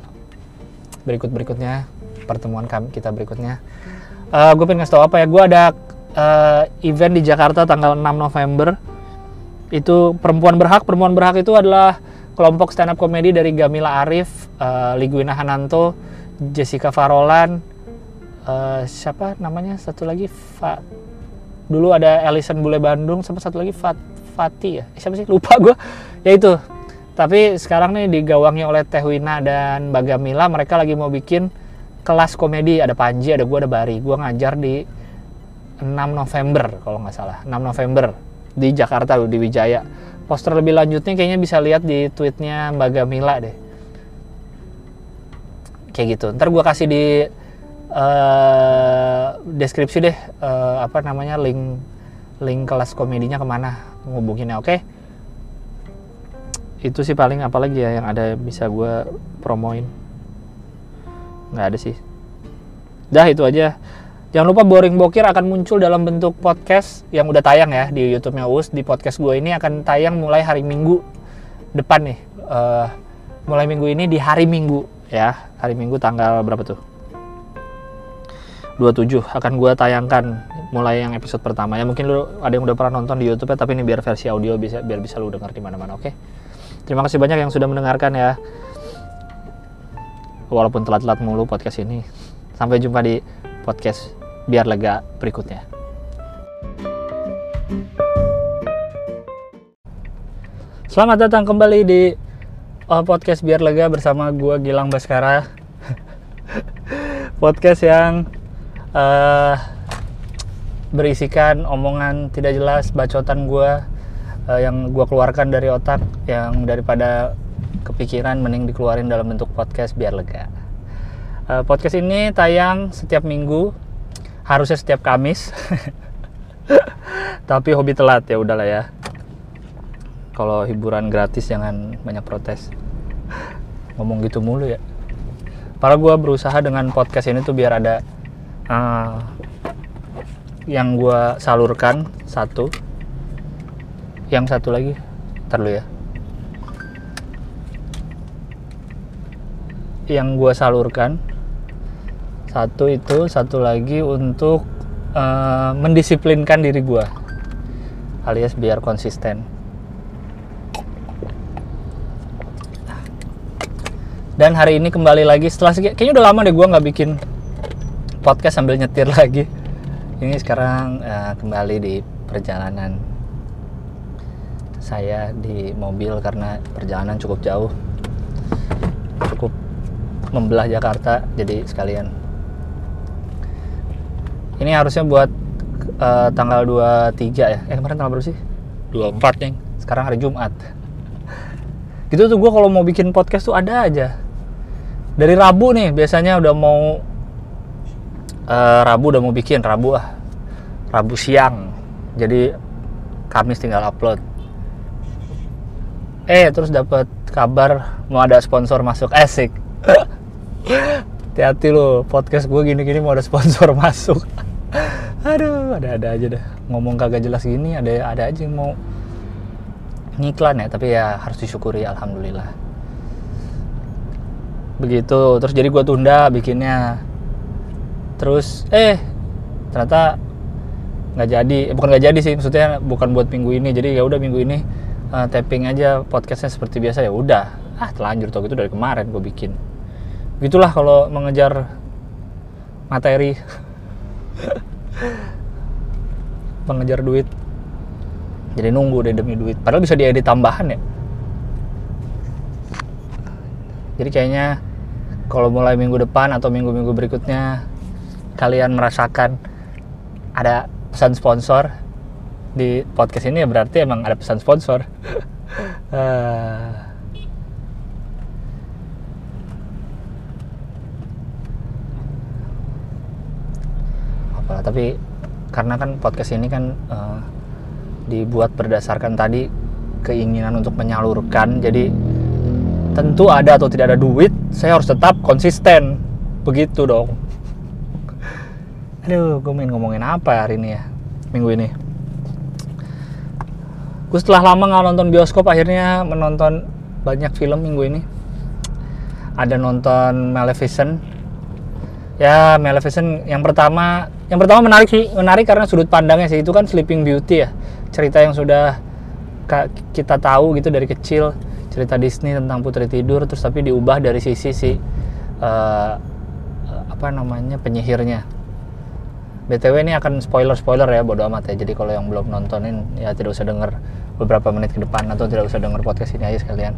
A: Berikut-berikutnya, pertemuan kami kita berikutnya. Uh, gue pengen ngasih tau apa ya, gue ada uh, event di Jakarta tanggal 6 November. Itu Perempuan Berhak. Perempuan Berhak itu adalah kelompok stand up komedi dari Gamila Arif, uh, Liguina Hananto, Jessica Farolan, uh, siapa namanya satu lagi Fa dulu ada Ellison Bule Bandung sama satu lagi Fat Fati ya? Eh, siapa sih? Lupa gue ya itu. Tapi sekarang nih digawangi oleh Teh Wina dan Bagamila mereka lagi mau bikin kelas komedi. Ada Panji ada gue ada Bari. Gue ngajar di 6 November kalau nggak salah. 6 November di Jakarta di Wijaya. Poster lebih lanjutnya kayaknya bisa lihat di tweetnya Mbak Gamila deh. Kayak gitu. Ntar gue kasih di uh, deskripsi deh uh, apa namanya link link kelas komedinya ke mana ngubunginnya oke okay? itu sih paling apalagi ya yang ada bisa gue promoin nggak ada sih dah itu aja Jangan lupa Boring Bokir akan muncul dalam bentuk podcast yang udah tayang ya di YouTube-nya Us. Di podcast gue ini akan tayang mulai hari Minggu depan nih. Uh, mulai minggu ini di hari Minggu ya. Hari Minggu tanggal berapa tuh? 27 akan gue tayangkan mulai yang episode pertama ya mungkin lu ada yang udah pernah nonton di YouTube ya tapi ini biar versi audio bisa biar bisa lu dengar di mana-mana oke okay? terima kasih banyak yang sudah mendengarkan ya walaupun telat-telat mulu podcast ini sampai jumpa di podcast biar lega berikutnya. Selamat datang kembali di uh, podcast biar lega bersama gue Gilang Baskara. podcast yang uh, berisikan omongan tidak jelas, bacotan gue uh, yang gue keluarkan dari otak, yang daripada kepikiran mending dikeluarin dalam bentuk podcast biar lega. Uh, podcast ini tayang setiap minggu harusnya setiap Kamis tapi hobi telat ya udahlah ya. Kalau hiburan gratis jangan banyak protes. Ngomong gitu mulu ya. Para gue berusaha dengan podcast ini tuh biar ada uh, yang gue salurkan satu. Yang satu lagi ntar ya. Yang gue salurkan satu itu satu lagi untuk uh, mendisiplinkan diri gue alias biar konsisten. Dan hari ini kembali lagi setelah kayaknya udah lama deh gue nggak bikin podcast sambil nyetir lagi. Ini sekarang uh, kembali di perjalanan saya di mobil karena perjalanan cukup jauh. Cukup membelah Jakarta jadi sekalian. Ini harusnya buat uh, tanggal 23 ya? Eh kemarin tanggal berapa sih? 24 yang sekarang hari Jumat. Gitu tuh gue kalau mau bikin podcast tuh ada aja. Dari Rabu nih biasanya udah mau uh, Rabu udah mau bikin Rabu ah. Rabu siang. Jadi Kamis tinggal upload. Eh terus dapat kabar mau ada sponsor masuk. Asik hati-hati lo podcast gue gini-gini mau ada sponsor masuk. Aduh ada-ada aja dah ngomong kagak jelas gini ada ada aja yang mau ngiklan ya tapi ya harus disyukuri alhamdulillah. Begitu terus jadi gue tunda bikinnya terus eh ternyata nggak jadi. Eh, bukan nggak jadi sih maksudnya bukan buat minggu ini. Jadi ya udah minggu ini uh, tapping aja podcastnya seperti biasa ya udah. Ah telanjur tau gitu dari kemarin gue bikin. Gitulah kalau mengejar materi. Pengejar duit. Jadi nunggu deh demi duit. Padahal bisa diedit tambahan ya. Jadi kayaknya kalau mulai minggu depan atau minggu-minggu berikutnya kalian merasakan ada pesan sponsor di podcast ini ya berarti emang ada pesan sponsor. Uh, apalah tapi karena kan podcast ini kan uh, dibuat berdasarkan tadi keinginan untuk menyalurkan jadi tentu ada atau tidak ada duit saya harus tetap konsisten. Begitu dong aduh gue main ngomongin apa hari ini ya? Minggu ini? Gue setelah lama nggak nonton bioskop akhirnya menonton banyak film minggu ini. Ada nonton Maleficent. Ya Maleficent yang pertama yang pertama menarik sih menarik karena sudut pandangnya sih. Itu kan Sleeping Beauty ya cerita yang sudah kita tahu gitu dari kecil. Cerita Disney tentang putri tidur terus tapi diubah dari sisi si uh, apa namanya penyihirnya btw ini akan spoiler spoiler ya bodo amat ya. Jadi kalau yang belum nontonin ya tidak usah denger beberapa menit ke depan atau tidak usah denger podcast ini aja sekalian.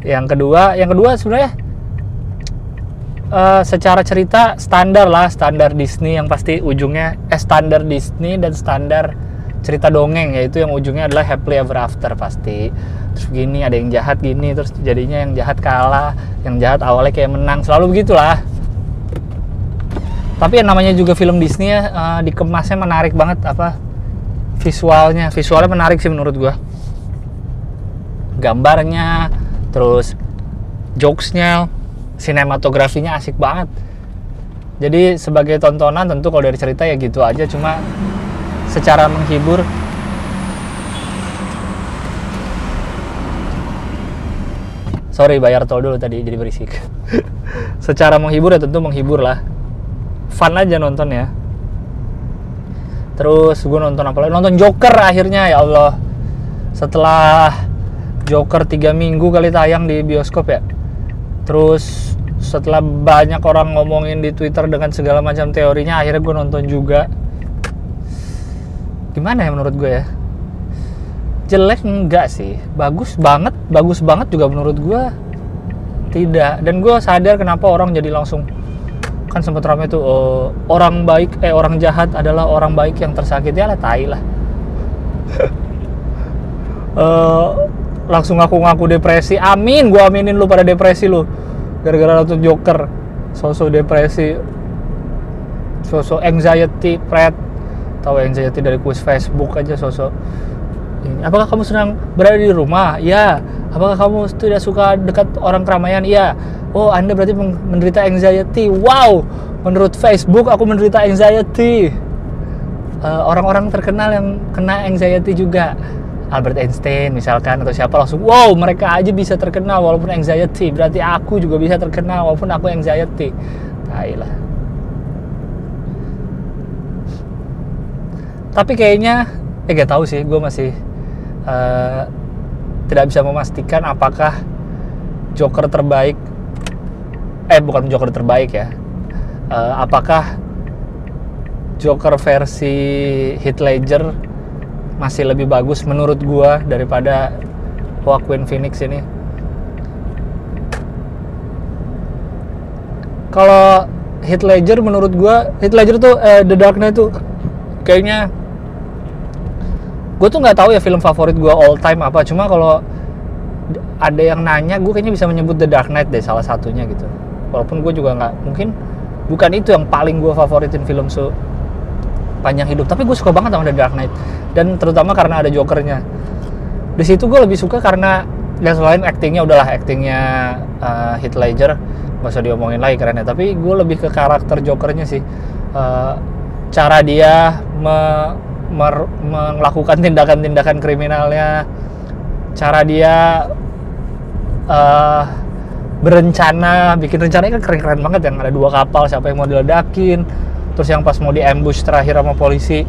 A: Yang kedua yang kedua sebenarnya eh, secara cerita standar lah standar Disney. Yang pasti ujungnya eh standar Disney dan standar cerita dongeng yaitu yang ujungnya adalah happily ever after pasti. Terus gini ada yang jahat gini terus jadinya yang jahat kalah yang jahat awalnya kayak menang. Selalu begitulah tapi yang namanya juga film Disney ya eh, dikemasnya menarik banget apa visualnya. Visualnya menarik sih menurut gua. Gambarnya terus jokesnya sinematografinya asik banget. Jadi sebagai tontonan tentu kalau dari cerita ya gitu aja. Cuma secara menghibur sorry bayar tol dulu tadi jadi berisik. Secara menghibur ya tentu menghibur lah fun aja nonton ya. Terus gue nonton apa lagi? Nonton Joker akhirnya ya Allah. Setelah Joker tiga minggu kali tayang di bioskop ya. Terus setelah banyak orang ngomongin di Twitter dengan segala macam teorinya akhirnya gue nonton juga. Gimana ya menurut gue ya? Jelek enggak sih. Bagus banget bagus banget juga menurut gue tidak. Dan gue sadar kenapa orang jadi langsung kan sempat ramai tuh oh, orang baik eh orang jahat adalah orang baik yang tersakiti lah tai lah. Eh, langsung ngaku-ngaku depresi amin gue aminin lu pada depresi lu. Gara-gara nonton Joker sosok depresi sosok anxiety pret tahu anxiety dari kuis Facebook aja sosok ini. Apakah kamu senang berada di rumah? Ya apakah kamu tidak suka dekat orang keramaian? Iya oh anda berarti men- menderita anxiety. Wow menurut Facebook aku menderita anxiety. Eh, orang-orang terkenal yang kena anxiety juga. Albert Einstein misalkan atau siapa langsung wow mereka aja bisa terkenal walaupun anxiety. Berarti aku juga bisa terkenal walaupun aku anxiety. Lah. Tapi kayaknya eh gak tahu sih gue masih eh, tidak bisa memastikan apakah Joker terbaik eh bukan Joker terbaik ya. Eh, apakah Joker versi Heath Ledger masih lebih bagus menurut gua daripada Joaquin Phoenix ini? Kalau Heath Ledger menurut gua Heath Ledger tuh eh, The Dark Knight tuh kayaknya gue tuh nggak tahu ya film favorit gua all time apa. Cuma kalau ada yang nanya gue kayaknya bisa menyebut The Dark Knight deh salah satunya gitu walaupun gue juga nggak mungkin bukan itu yang paling gue favoritin film se panjang hidup tapi gue suka banget sama The Dark Knight. Dan terutama karena ada Jokernya. Di situ gue lebih suka karena dan selain actingnya udahlah actingnya uh, Heath Ledger gak usah diomongin lagi kerennya. Tapi gue lebih ke karakter Jokernya sih. Uh, cara dia me- melakukan tindakan-tindakan kriminalnya cara dia uh, berencana bikin rencananya kan keren-keren banget yang ada dua kapal siapa yang mau diledakin. Terus yang pas mau di ambush terakhir sama polisi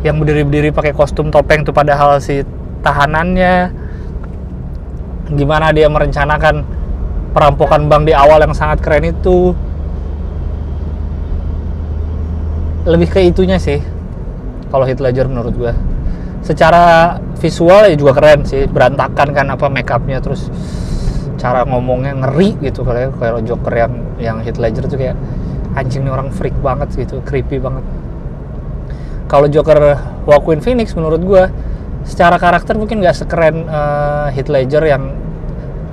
A: yang berdiri-berdiri pakai kostum topeng tuh padahal si tahanannya. Gimana dia merencanakan perampokan bank di awal yang sangat keren itu. Lebih ke itunya sih kalau Heath Ledger menurut gue secara visual ya juga keren sih berantakan kan apa make upnya terus cara ngomongnya ngeri gitu. Kalau kalau Joker yang yang Heath Ledger tuh kayak anjing nih orang freak banget gitu creepy banget. Kalau Joker Joaquin Phoenix menurut gue secara karakter mungkin nggak sekeren eh, Heath Ledger yang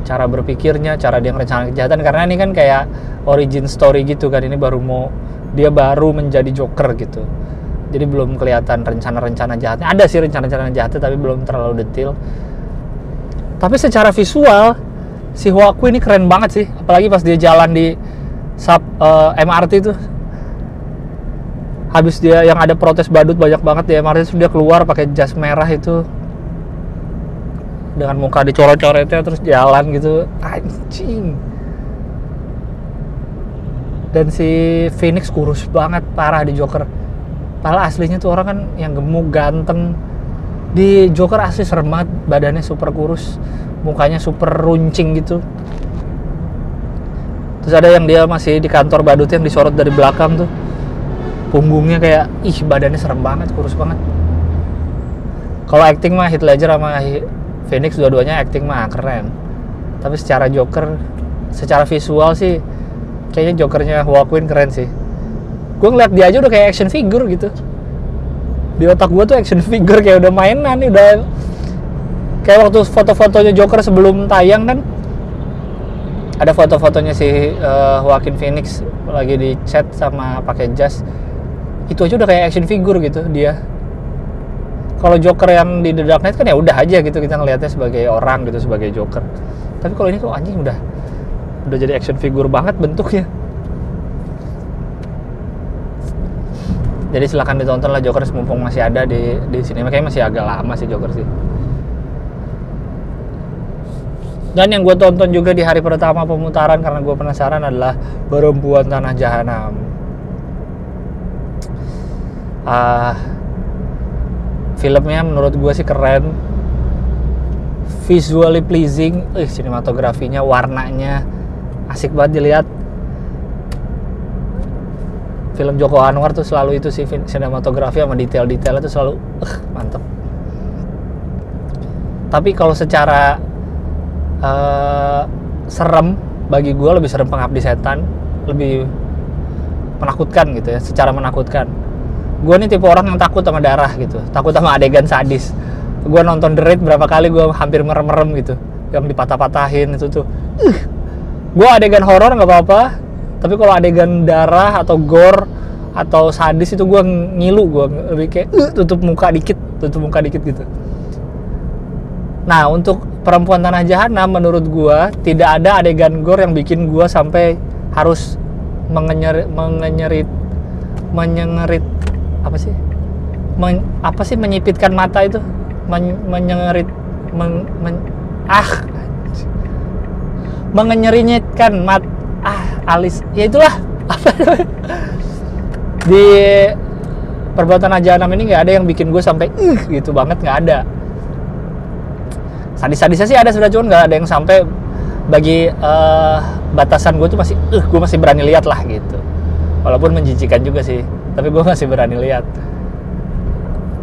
A: cara berpikirnya cara dia merencanakan kejahatan. Karena ini kan kayak origin story gitu kan ini baru mau dia baru menjadi Joker gitu. Jadi belum kelihatan rencana-rencana jahatnya. Ada sih rencana-rencana jahatnya tapi belum terlalu detail. Tapi secara visual si Joaquin ini keren banget sih apalagi pas dia jalan di sub eh, MRT itu. Habis dia yang ada protes badut banyak banget di MRT terus dia keluar pakai jas merah itu. Dengan muka dicoret-coretnya terus jalan gitu. Anjing. Dan si Phoenix kurus banget parah di Joker. Padahal aslinya tuh orang kan yang gemuk ganteng. Di Joker asli serem banget badannya super kurus mukanya super runcing gitu. Terus ada yang dia masih di kantor badut yang disorot dari belakang tuh. Punggungnya kayak ih badannya serem banget kurus banget. Kalau acting mah Heath Ledger sama Phoenix dua-duanya acting mah keren. Tapi secara Joker secara visual sih kayaknya jokernya Joaquin keren sih. Gue ngeliat dia aja udah kayak action figure gitu. Di otak gue tuh action figure kayak udah mainan nih udah kayak waktu foto-fotonya Joker sebelum tayang kan? Ada foto-fotonya si uh, Joaquin Phoenix lagi di chat sama pakai jas. Itu aja udah kayak action figure gitu dia. Kalau Joker yang di The Dark Knight kan ya udah aja gitu kita ngelihatnya sebagai orang gitu sebagai Joker. Tapi kalau ini kok anjing udah udah jadi action figure banget bentuknya. Jadi silahkan ditonton lah Joker mumpung masih ada di di sini. Makanya masih agak lama sih Joker sih dan yang gue tonton juga di hari pertama pemutaran karena gue penasaran adalah Perempuan Tanah Jahanam. Uh, filmnya menurut gue sih keren. Visually pleasing. Eh sinematografinya warnanya. Asik banget dilihat. Film Joko Anwar tuh selalu itu sih sinematografi sama detail-detailnya tuh selalu uh, mantep. Tapi kalau secara uh, serem. Bagi gue lebih serem pengabdi setan lebih menakutkan gitu ya secara menakutkan. Gue nih tipe orang yang takut sama darah gitu takut sama adegan sadis. Gue nonton The Raid berapa kali gue hampir merem-merem gitu. Yang dipatah-patahin itu tuh. Uh, gue adegan horor nggak apa-apa tapi kalau adegan darah atau gore atau sadis itu gue ngilu gue lebih kayak uh, tutup muka dikit tutup muka dikit gitu. Nah untuk perempuan tanah jahanam menurut gue tidak ada adegan gore yang bikin gue sampai harus mengenyerit mengenyerit menyengerit apa sih? Men, apa sih menyipitkan mata itu? Men, menyengerit men, men, ah mengenyerinyitkan mat ah alis ya itulah. Di perbuatan ajaanam ini nggak ada yang bikin gue sampai uh gitu banget nggak ada sadis-sadisnya sih ada sudah cuman nggak ada yang sampai bagi uh, batasan gue tuh masih uh gue masih berani lihat lah gitu. Walaupun menjijikan juga sih tapi gue masih berani lihat.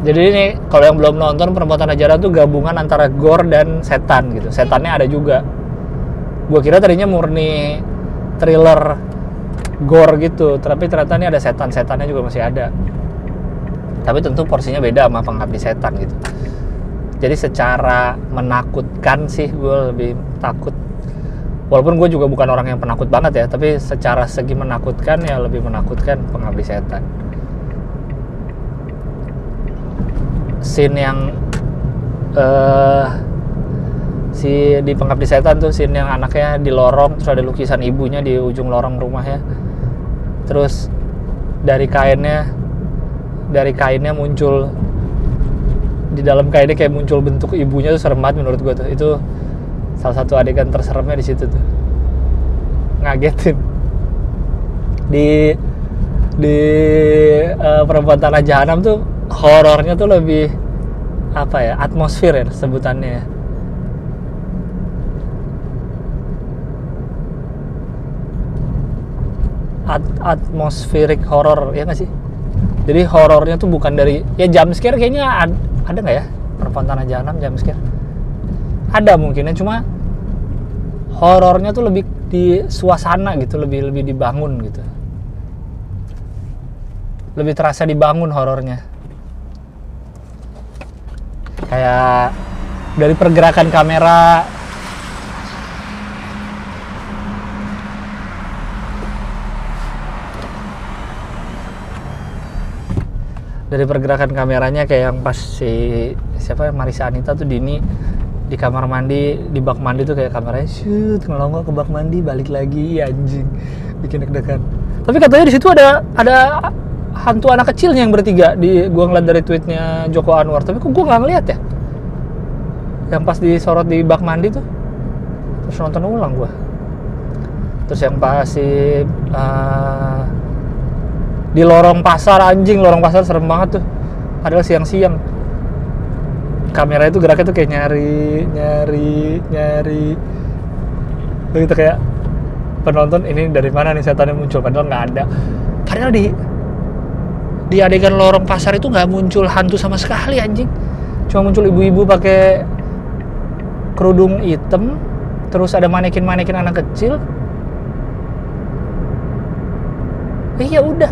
A: Jadi ini kalau yang belum nonton perbuatan ajaran tuh gabungan antara gore dan setan gitu. Setannya ada juga. Gue kira tadinya murni thriller gore gitu tapi ternyata ini ada setan-setannya juga masih ada. Tapi tentu porsinya beda sama pengabdi setan gitu jadi secara menakutkan sih gue lebih takut. Walaupun gue juga bukan orang yang penakut banget ya tapi secara segi menakutkan ya lebih menakutkan pengabdi setan. Scene yang uh, si di pengabdi setan tuh scene yang anaknya di lorong terus ada lukisan ibunya di ujung lorong rumahnya. Terus dari kainnya dari kainnya muncul di dalam kainnya kayak muncul bentuk ibunya tuh serem banget menurut gue tuh. Itu salah satu adegan terseremnya di situ tuh. Ngagetin. Di di uh, perempuan tanah jahanam tuh horornya tuh lebih apa ya atmosfer ya sebutannya. Ya at atmospheric horror ya nggak sih? Jadi horornya tuh bukan dari ya jump scare kayaknya ada nggak ya? Perempuan tanah jahanam jump scare ada mungkin ya cuma horornya tuh lebih di suasana gitu lebih lebih dibangun gitu. Lebih terasa dibangun horornya. Kayak dari pergerakan kamera dari pergerakan kameranya kayak yang pas si siapa ya Marisa Anita tuh Dini di kamar mandi di bak mandi tuh kayak kameranya shoot ngelongok ke bak mandi balik lagi ya anjing. Bikin deg-degan. Tapi katanya di situ ada ada hantu anak kecilnya yang bertiga di gua ngeliat dari tweetnya Joko Anwar. Tapi kok gua nggak ngeliat ya? Yang pas disorot di bak mandi tuh. Terus nonton ulang gua. Terus yang pas si uh, di lorong pasar anjing lorong pasar serem banget tuh. Padahal siang-siang. Kamera itu geraknya tuh kayak nyari nyari nyari. Begitu kayak penonton ini dari mana nih setannya muncul? Padahal nggak ada. Padahal di di adegan lorong pasar itu nggak muncul hantu sama sekali anjing. Cuma muncul ibu-ibu pakai kerudung hitam terus ada manekin-manekin anak kecil. Iya udah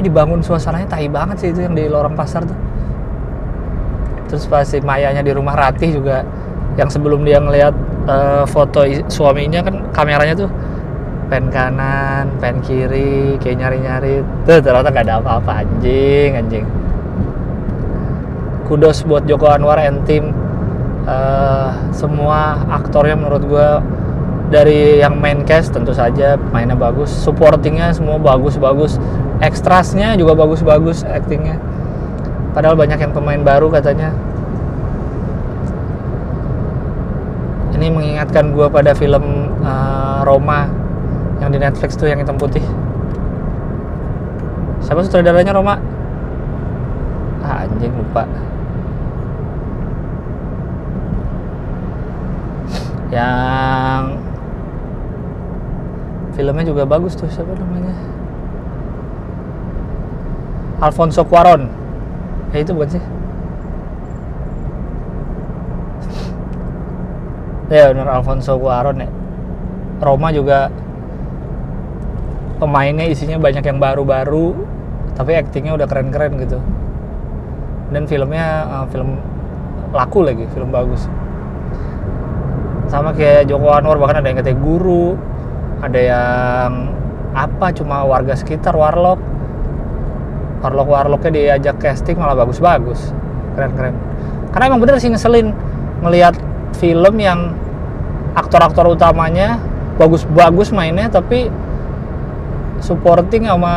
A: tapi dibangun suasananya tai banget sih itu yang di lorong pasar tuh. Terus pas si Mayanya di rumah Ratih juga yang sebelum dia ngeliat uh, foto suaminya kan kameranya tuh pen kanan, pen kiri, kayak nyari-nyari. Tuh ternyata gak ada apa-apa anjing anjing. Kudos buat Joko Anwar and tim uh, semua aktornya menurut gue dari yang main cast tentu saja mainnya bagus supportingnya semua bagus-bagus ekstrasnya juga bagus-bagus actingnya padahal banyak yang pemain baru katanya. Ini mengingatkan gue pada film uh, Roma yang di Netflix tuh yang hitam putih. Siapa sutradaranya Roma? Ah, anjing lupa. Yang filmnya juga bagus tuh siapa namanya Alfonso Cuaron ya itu bukan sih? Ya benar Alfonso Cuaron ya. Roma juga pemainnya isinya banyak yang baru-baru tapi aktingnya udah keren-keren gitu. Dan filmnya uh, film laku lagi film bagus. Sama kayak Joko Anwar bahkan ada yang katanya guru ada yang apa cuma warga sekitar warlock warlock warlocknya diajak casting malah bagus-bagus. Keren-keren. Karena emang bener sih ngeselin melihat film yang aktor-aktor utamanya bagus-bagus mainnya tapi supporting sama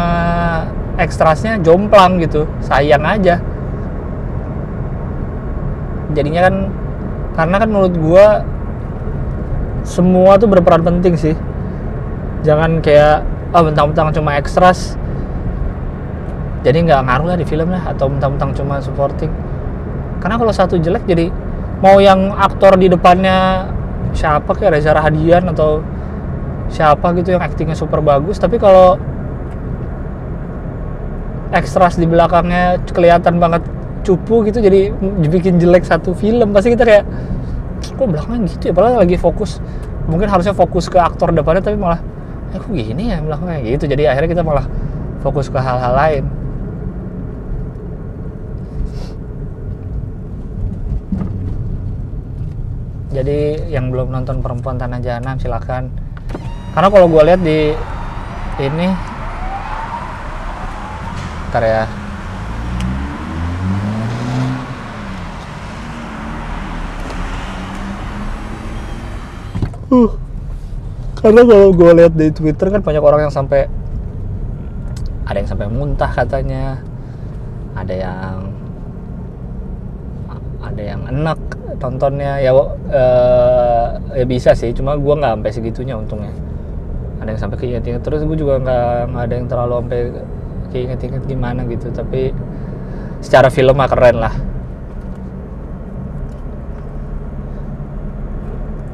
A: ekstrasnya jomplang gitu. Sayang aja. Jadinya kan karena kan menurut gua semua tuh berperan penting sih. Jangan kayak ah oh, mentang-mentang cuma ekstras jadi nggak ngaruh lah di film lah atau mentang-mentang cuma supporting. Karena kalau satu jelek jadi mau yang aktor di depannya siapa kayak Reza Rahadian atau siapa gitu yang aktingnya super bagus tapi kalau ekstras di belakangnya kelihatan banget cupu gitu jadi bikin jelek satu film pasti kita kayak kok belakangnya gitu ya? Padahal lagi fokus mungkin harusnya fokus ke aktor depannya tapi malah eh kok gini ya belakangnya? Gitu. Jadi akhirnya kita malah fokus ke hal-hal lain jadi yang belum nonton perempuan tanah jahanam silakan. Karena kalau gue lihat di ini ntar ya. Uh, karena kalau gue lihat di Twitter kan banyak orang yang sampai ada yang sampai muntah katanya. Ada yang ada yang enak tontonnya. Ya uh, ya bisa sih cuma gue nggak sampai segitunya untungnya. Ada yang sampai keinget-inget. Terus gue juga nggak ada yang terlalu sampai keinget-inget gimana gitu tapi secara film mah keren lah.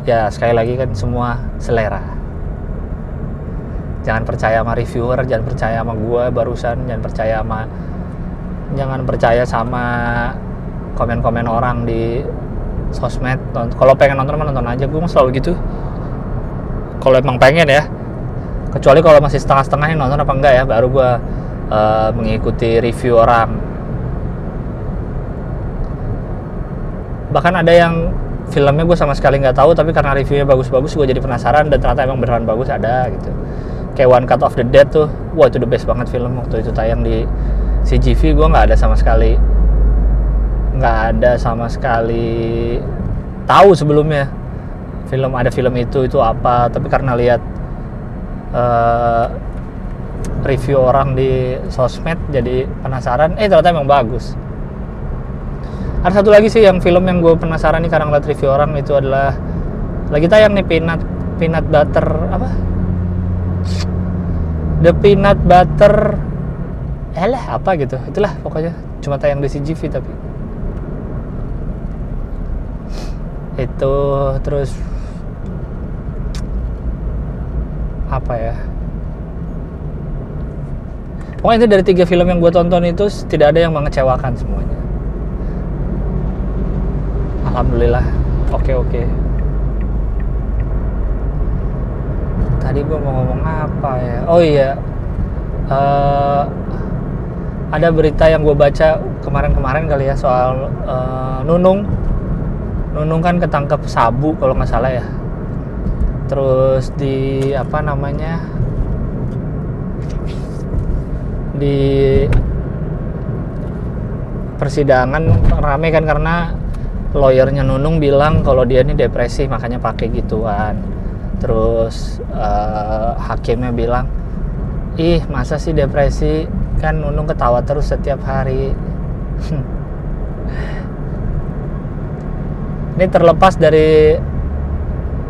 A: Ya sekali lagi kan semua selera. Jangan percaya sama reviewer jangan percaya sama gue barusan jangan percaya sama jangan percaya sama komen-komen orang di sosmed. Kalau pengen nonton mah nonton aja gue selalu gitu. Kalau emang pengen ya. Kecuali kalau masih setengah-setengah nonton apa enggak ya baru gue uh, mengikuti review orang. Bahkan ada yang filmnya gue sama sekali nggak tahu tapi karena reviewnya bagus-bagus gue jadi penasaran dan ternyata emang beneran bagus ada gitu. Kayak One Cut of the Dead tuh wah itu the best banget film waktu itu tayang di CGV gue nggak ada sama sekali nggak ada sama sekali tahu sebelumnya film ada film itu itu apa. Tapi karena lihat uh, review orang di sosmed jadi penasaran. Eh ternyata emang bagus. Ada satu lagi sih yang film yang gue penasaran nih karena ngeliat review orang itu adalah lagi tayang nih peanut peanut butter apa? The peanut butter eh lah apa gitu. Itulah pokoknya cuma tayang di CGV tapi itu terus apa ya? Pokoknya itu dari tiga film yang gue tonton itu tidak ada yang mengecewakan semuanya. Alhamdulillah. Oke oke. Tadi gue mau ngomong apa ya? Oh iya. Eh, ada berita yang gue baca kemarin-kemarin kali ya soal eh, Nunung Nunung kan ketangkep sabu kalau nggak salah ya. Terus di apa namanya di persidangan rame kan karena lawyernya Nunung bilang kalau dia ini depresi makanya pakai gituan. Terus eh, hakimnya bilang ih masa sih depresi? Kan Nunung ketawa terus setiap hari ini terlepas dari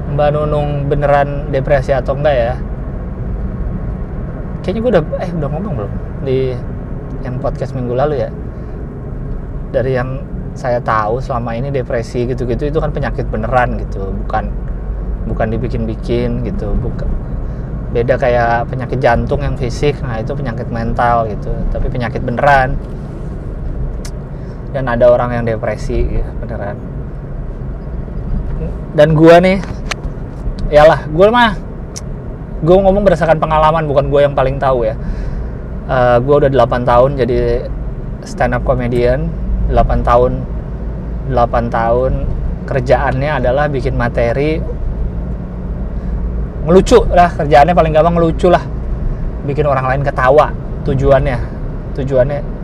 A: Mbak Nunung beneran depresi atau enggak ya. Kayaknya gue udah eh udah ngomong belum di yang podcast minggu lalu ya? Dari yang saya tahu selama ini depresi gitu-gitu itu kan penyakit beneran gitu bukan bukan dibikin-bikin gitu bukan beda kayak penyakit jantung yang fisik nah itu penyakit mental gitu tapi penyakit beneran. Dan ada orang yang depresi ya, beneran dan gua nih yalah gua mah gua ngomong berdasarkan pengalaman bukan gua yang paling tahu ya. Eh gua udah 8 tahun jadi stand up comedian 8 tahun 8 tahun kerjaannya adalah bikin materi. Ngelucu lah kerjaannya paling gampang ngelucu lah. Bikin orang lain ketawa tujuannya tujuannya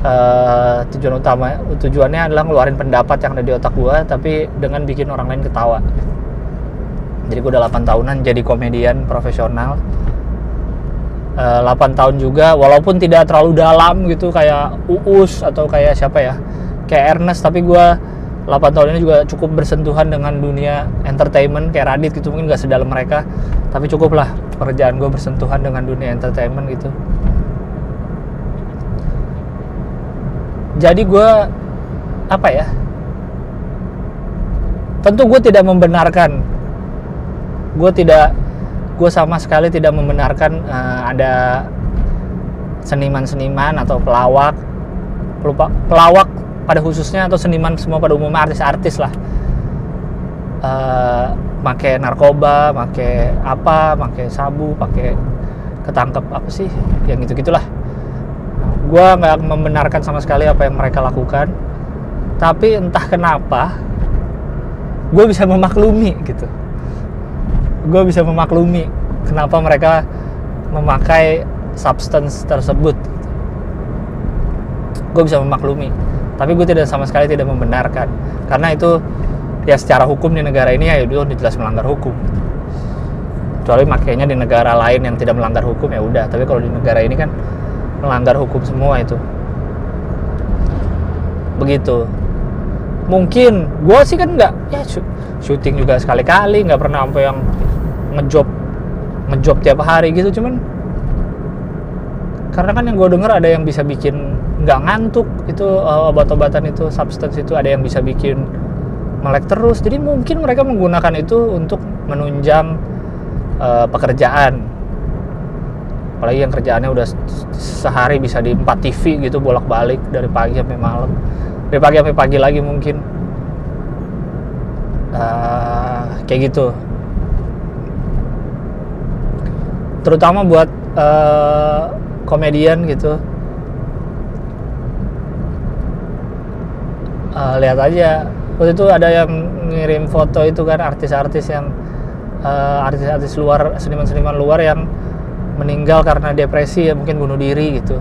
A: eh, tujuan utama tujuannya adalah ngeluarin pendapat yang ada di otak gua tapi dengan bikin orang lain ketawa. Jadi gue udah 8 tahunan jadi komedian profesional. Eh, 8 tahun juga walaupun tidak terlalu dalam gitu kayak Uus atau kayak siapa ya kayak Ernest tapi gua 8 tahun ini juga cukup bersentuhan dengan dunia entertainment kayak Radit gitu mungkin gak sedalam mereka tapi cukup lah pekerjaan gue bersentuhan dengan dunia entertainment gitu jadi gue apa ya? Tentu gue tidak membenarkan. Gue tidak gue sama sekali tidak membenarkan eh, ada seniman-seniman atau pelawak pelupa- pelawak pada khususnya atau seniman semua pada umumnya artis-artis lah. Eh make narkoba, make apa, make sabu, pakai ketangkep apa sih, yang gitu gitulah. Gua nggak membenarkan sama sekali apa yang mereka lakukan, tapi entah kenapa, gue bisa memaklumi gitu. Gue bisa memaklumi kenapa mereka memakai substance tersebut. Gue bisa memaklumi, tapi gue tidak sama sekali tidak membenarkan, karena itu ya secara hukum di negara ini ya itu jelas melanggar hukum kecuali makainya di negara lain yang tidak melanggar hukum ya udah tapi kalau di negara ini kan melanggar hukum semua itu. Begitu. Mungkin gue sih kan nggak ya sy- syuting juga sekali-kali nggak pernah sampai yang ngejob ngejob tiap hari gitu cuman karena kan yang gue denger ada yang bisa bikin nggak ngantuk itu eh, obat-obatan itu substance itu ada yang bisa bikin melek terus. Jadi mungkin mereka menggunakan itu untuk menunjang eh, pekerjaan apalagi yang kerjaannya udah se- sehari bisa di 4 TV gitu bolak-balik dari pagi sampai malam. Dari pagi sampai pagi lagi mungkin. Eh, kayak gitu. Terutama buat eh, komedian gitu. Eh, lihat aja. Waktu itu ada yang ngirim foto itu kan artis-artis yang artis-artis luar seniman-seniman luar yang meninggal karena depresi ya mungkin bunuh diri gitu.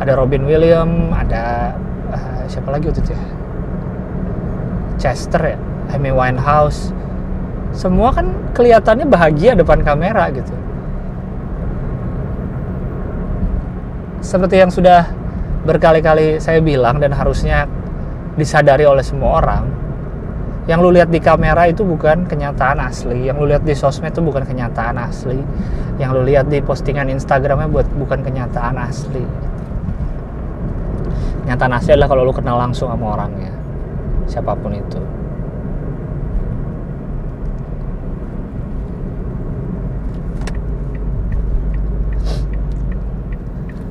A: Ada Robin Williams ada eh, siapa lagi itu ya? Chester ya? Amy Winehouse. Semua kan kelihatannya bahagia depan kamera gitu. Seperti yang sudah berkali-kali saya bilang dan harusnya disadari oleh semua orang yang lu lihat di kamera itu bukan kenyataan asli. Yang lu lihat di sosmed itu bukan kenyataan asli. Yang lu lihat di postingan Instagramnya buat bukan kenyataan asli. Kenyataan asli adalah kalau lu kenal langsung sama orangnya. Siapa pun itu.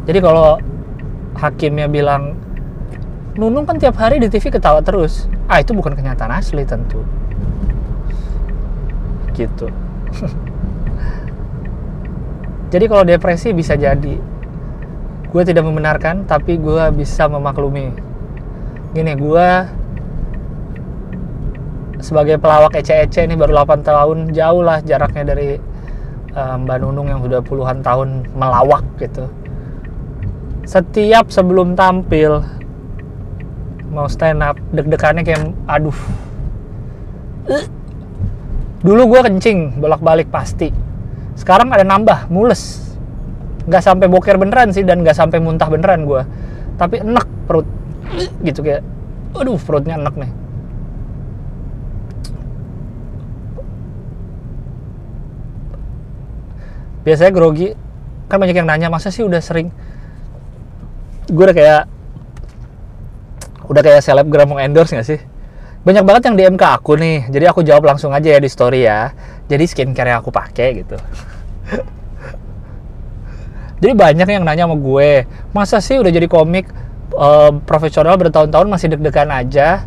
A: Jadi kalau hakimnya bilang Nunung kan tiap hari di TV ketawa terus. Ah itu bukan kenyataan asli tentu. Gitu. jadi kalau depresi bisa jadi gue tidak membenarkan tapi gue bisa memaklumi gini gue sebagai pelawak ece-ece ini baru 8 tahun jauh lah jaraknya dari uh, Mbak Nunung yang sudah puluhan tahun melawak gitu setiap sebelum tampil mau stand up deg-degannya kayak aduh. Dulu gue kencing bolak-balik pasti. Sekarang ada nambah mules. Nggak sampai boker beneran sih dan nggak sampai muntah beneran gue tapi enak perut. Gitu kayak aduh perutnya enak nih. Biasanya grogi kan banyak yang nanya masa sih udah sering? Gue udah kayak udah kayak selebgram mau endorse gak sih? Banyak banget yang DM ke aku nih. Jadi aku jawab langsung aja ya di story ya. Jadi skincare yang aku pakai gitu. Jadi banyak yang nanya sama gue masa sih udah jadi komik uh, profesional bertahun-tahun masih deg-degan aja?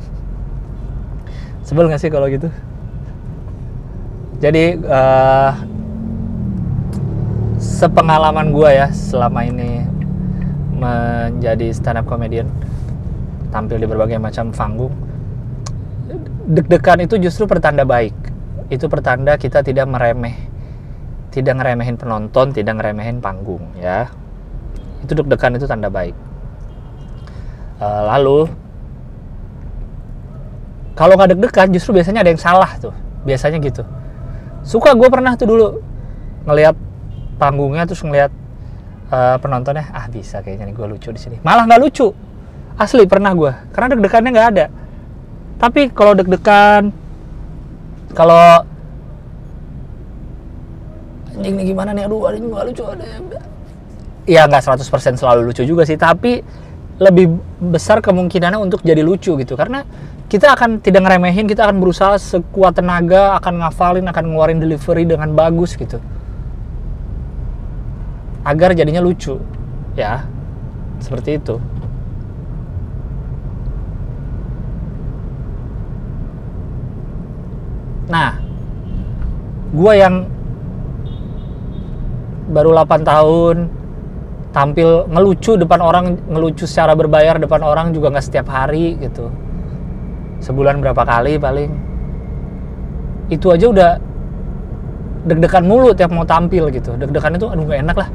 A: Sebel gak sih kalau gitu? Jadi uh, sepengalaman gue ya selama ini menjadi stand up comedian tampil di berbagai macam panggung. Deg-degan itu justru pertanda baik. Itu pertanda kita tidak meremeh tidak ngeremehin penonton tidak ngeremehin panggung ya. Itu deg-degan itu tanda baik. Uh, lalu kalau nggak deg-degan justru biasanya ada yang salah tuh. Biasanya gitu. Suka gue pernah tuh dulu ngelihat panggungnya terus ngeliat uh, penontonnya ah bisa kayaknya nih gue lucu di sini. Malah nggak lucu. Asli pernah gue karena deg-degannya nggak ada. Tapi kalau deg-degan kalau anjing nih gimana nih? Aduh ini nggak lucu ada ya nggak. 100% selalu lucu juga sih. Tapi lebih besar kemungkinannya untuk jadi lucu gitu. Karena kita akan tidak ngeremehin kita akan berusaha sekuat tenaga akan ngafalin akan ngeluarin delivery dengan bagus gitu agar jadinya lucu. Ya seperti itu. Nah gue yang baru 8 tahun tampil ngelucu depan orang ngelucu secara berbayar depan orang juga nggak setiap hari gitu. Sebulan berapa kali paling. Itu aja udah deg-degan mulu tiap mau tampil gitu. Deg-degan itu aduh gak enak lah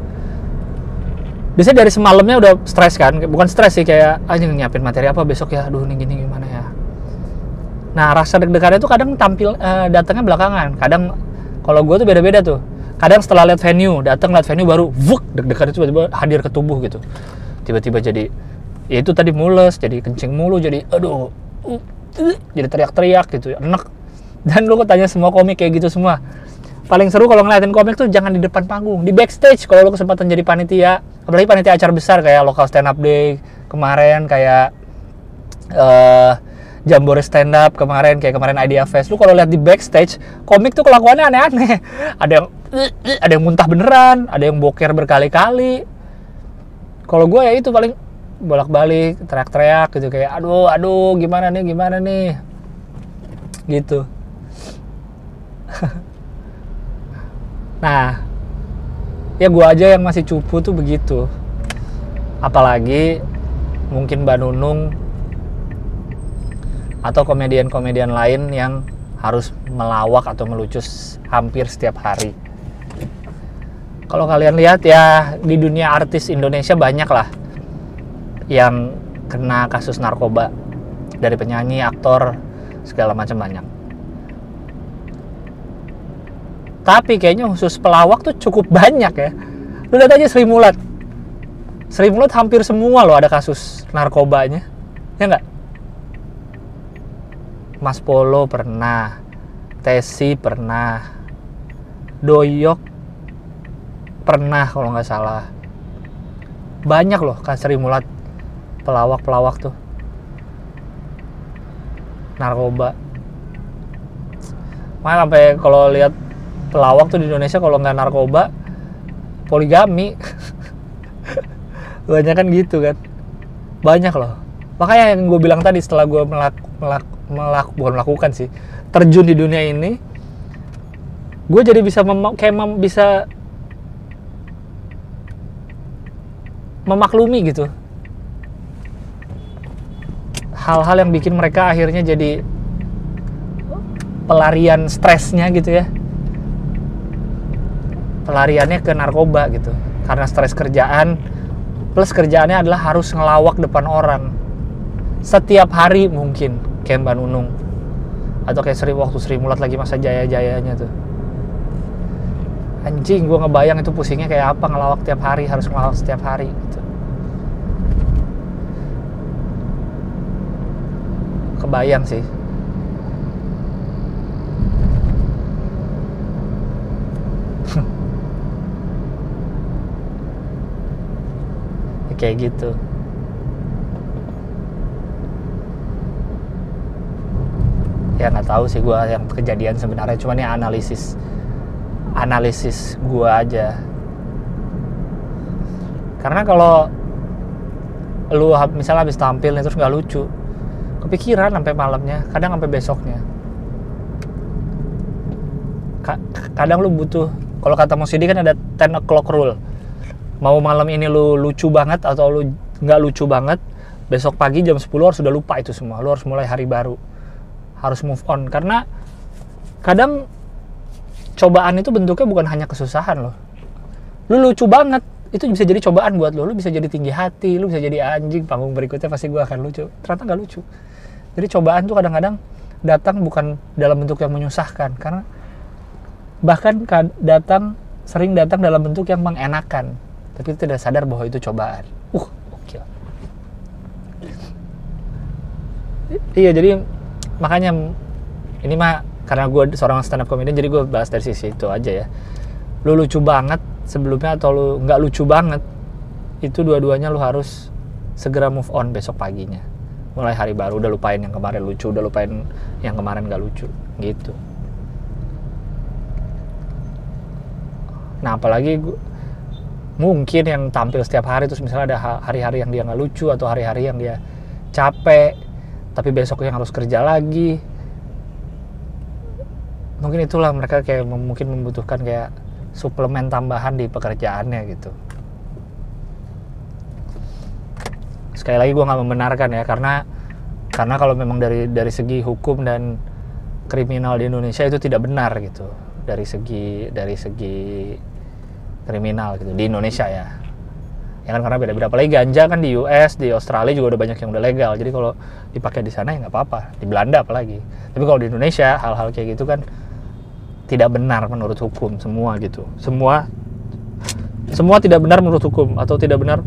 A: biasanya dari semalamnya udah stres kan? Bukan stres sih kayak aja nyiapin materi apa besok ya? Aduh ini gini gimana ya? Nah rasa deg-degan itu kadang tampil uh, datangnya belakangan. Kadang kalau gue tuh beda-beda tuh. Kadang setelah lihat venue datang lihat venue baru vuk deg-degan itu tiba-tiba hadir ke tubuh gitu. Tiba-tiba jadi ya itu tadi mules jadi kencing mulu jadi aduh uh, uh, jadi teriak-teriak gitu enak dan lu tanya semua komik kayak gitu semua paling seru kalau ngeliatin komik tuh jangan di depan panggung di backstage kalau lu kesempatan jadi panitia. Apalagi panitia acara besar kayak local stand up day kemarin kayak uh, Jambore stand up kemarin kayak kemarin Idea Fest. Lu kalau lihat di backstage komik tuh kelakuannya aneh-aneh. Ada yang ada yang muntah beneran ada yang boker berkali-kali. Kalau gue ya itu paling bolak-balik teriak-teriak gitu kayak aduh aduh gimana nih gimana nih? Gitu nah ya gue aja yang masih cupu tuh begitu. Apalagi mungkin Mbak Nunung atau komedian-komedian lain yang harus melawak atau melucus hampir setiap hari. Kalau kalian lihat ya di dunia artis Indonesia banyak lah yang kena kasus narkoba. Dari penyanyi, aktor, segala macam banyak tapi kayaknya khusus pelawak tuh cukup banyak ya. Lu lihat aja Sri Mulat. Sri Mulat hampir semua loh ada kasus narkobanya. Ya nggak? Mas Polo pernah Tesi pernah Doyok pernah kalau nggak salah. Banyak loh kan Sri Mulat pelawak-pelawak tuh. Narkoba. Makanya sampai kalau lihat pelawak tuh di Indonesia kalau nggak narkoba poligami. Banyak kan gitu kan. Banyak loh. Makanya yang gue bilang tadi setelah gue melak, melak, melak, bukan melakukan sih terjun di dunia ini gue jadi bisa mem, kayak bisa memaklumi gitu. Hal-hal yang bikin mereka akhirnya jadi pelarian stresnya gitu ya pelariannya ke narkoba gitu. Karena stres kerjaan plus kerjaannya adalah harus ngelawak depan orang. Setiap hari mungkin kayak Mbak Nunung. Atau kayak Sri waktu Sri Mulat lagi masa jaya-jayanya tuh. Anjing gue ngebayang itu pusingnya kayak apa ngelawak tiap hari harus ngelawak setiap hari gitu. Kebayang sih kayak gitu. Ya nggak tahu sih gue yang kejadian sebenarnya cuman ya analisis analisis gue aja. Karena kalau lu misalnya habis tampil nih terus nggak lucu kepikiran sampai malamnya kadang sampai besoknya. Kadang lu butuh kalau kata Musidi kan ada 10 o'clock rule mau malam ini lu lucu banget atau lu nggak lucu banget besok pagi jam 10 harus sudah lupa itu semua. Lu harus mulai hari baru. Harus move on. Karena kadang cobaan itu bentuknya bukan hanya kesusahan loh. Lu lucu banget itu bisa jadi cobaan buat lo lu bisa jadi tinggi hati lu bisa jadi anjing. Panggung berikutnya pasti gue akan lucu. Ternyata nggak lucu. Jadi cobaan tuh kadang-kadang datang bukan dalam bentuk yang menyusahkan. Karena bahkan datang sering datang dalam bentuk yang mengenakan tapi tidak sadar bahwa itu cobaan. Uh oke iya jadi makanya ini mah karena gue seorang stand up comedian jadi gue bahas dari sisi itu aja ya. Lu lucu banget sebelumnya atau lu nggak lucu banget itu dua-duanya lu harus segera move on besok paginya. Mulai hari baru udah lupain yang kemarin lucu udah lupain yang kemarin gak lucu gitu. Nah apalagi gua, mungkin yang tampil setiap hari terus misalnya ada hari-hari yang dia nggak lucu atau hari-hari yang dia capek tapi besok yang harus kerja lagi. Mungkin itulah mereka kayak mungkin membutuhkan kayak suplemen tambahan di pekerjaannya gitu. Sekali lagi gue nggak membenarkan ya karena karena kalau memang dari dari segi hukum dan kriminal di Indonesia itu tidak benar gitu. Dari segi dari segi kriminal gitu di Indonesia ya. Ya kan karena beda-beda apalagi ganja kan di US di Australia juga udah banyak yang udah legal. Jadi kalau dipakai di sana ya nggak apa-apa di Belanda apalagi. Tapi kalau di Indonesia hal-hal kayak gitu kan tidak benar menurut hukum semua gitu. Semua semua tidak benar menurut hukum atau tidak benar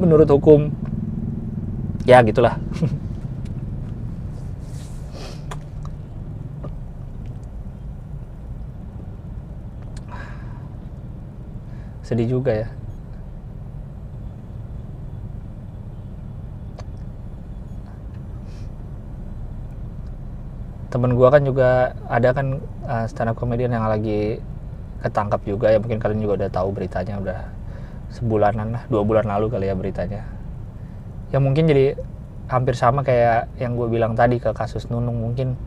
A: menurut hukum. Ya gitulah sedih juga ya. Temen gue kan juga ada kan uh, stand up comedian yang lagi ketangkap juga ya. Mungkin kalian juga udah tahu beritanya udah sebulanan lah dua bulan lalu kali ya beritanya. Yang mungkin jadi hampir sama kayak yang gue bilang tadi ke kasus Nunung. Mungkin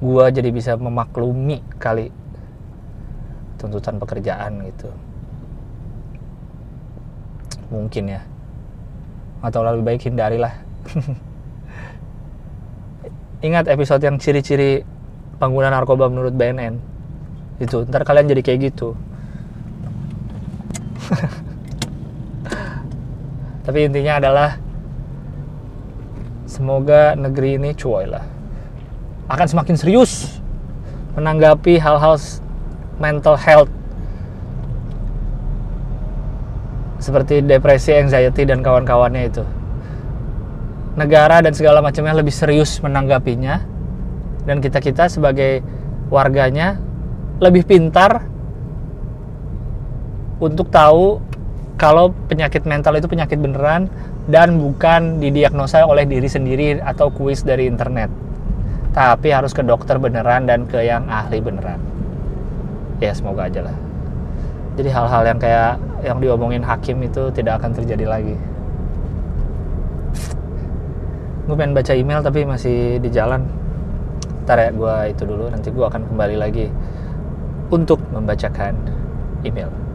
A: gue jadi bisa memaklumi kali tuntutan pekerjaan gitu. Mungkin ya. Atau lebih baik hindarilah. Ingat episode yang ciri-ciri pengguna narkoba menurut BNN itu ntar kalian jadi kayak gitu. Tapi intinya adalah semoga negeri ini cuy lah. Akan semakin serius menanggapi hal-hal mental health. Seperti depresi, anxiety dan kawan-kawannya itu. Negara dan segala macamnya lebih serius menanggapinya. Dan kita kita sebagai warganya lebih pintar untuk tahu kalau penyakit mental itu penyakit beneran dan bukan didiagnosa oleh diri sendiri atau kuis dari internet. Tapi harus ke dokter beneran dan ke yang ahli beneran ya semoga aja lah. Jadi hal-hal yang kayak yang diomongin hakim itu tidak akan terjadi lagi. Gue pengen baca email tapi masih di jalan. Ntar ya gue itu dulu. Nanti gue akan kembali lagi untuk membacakan email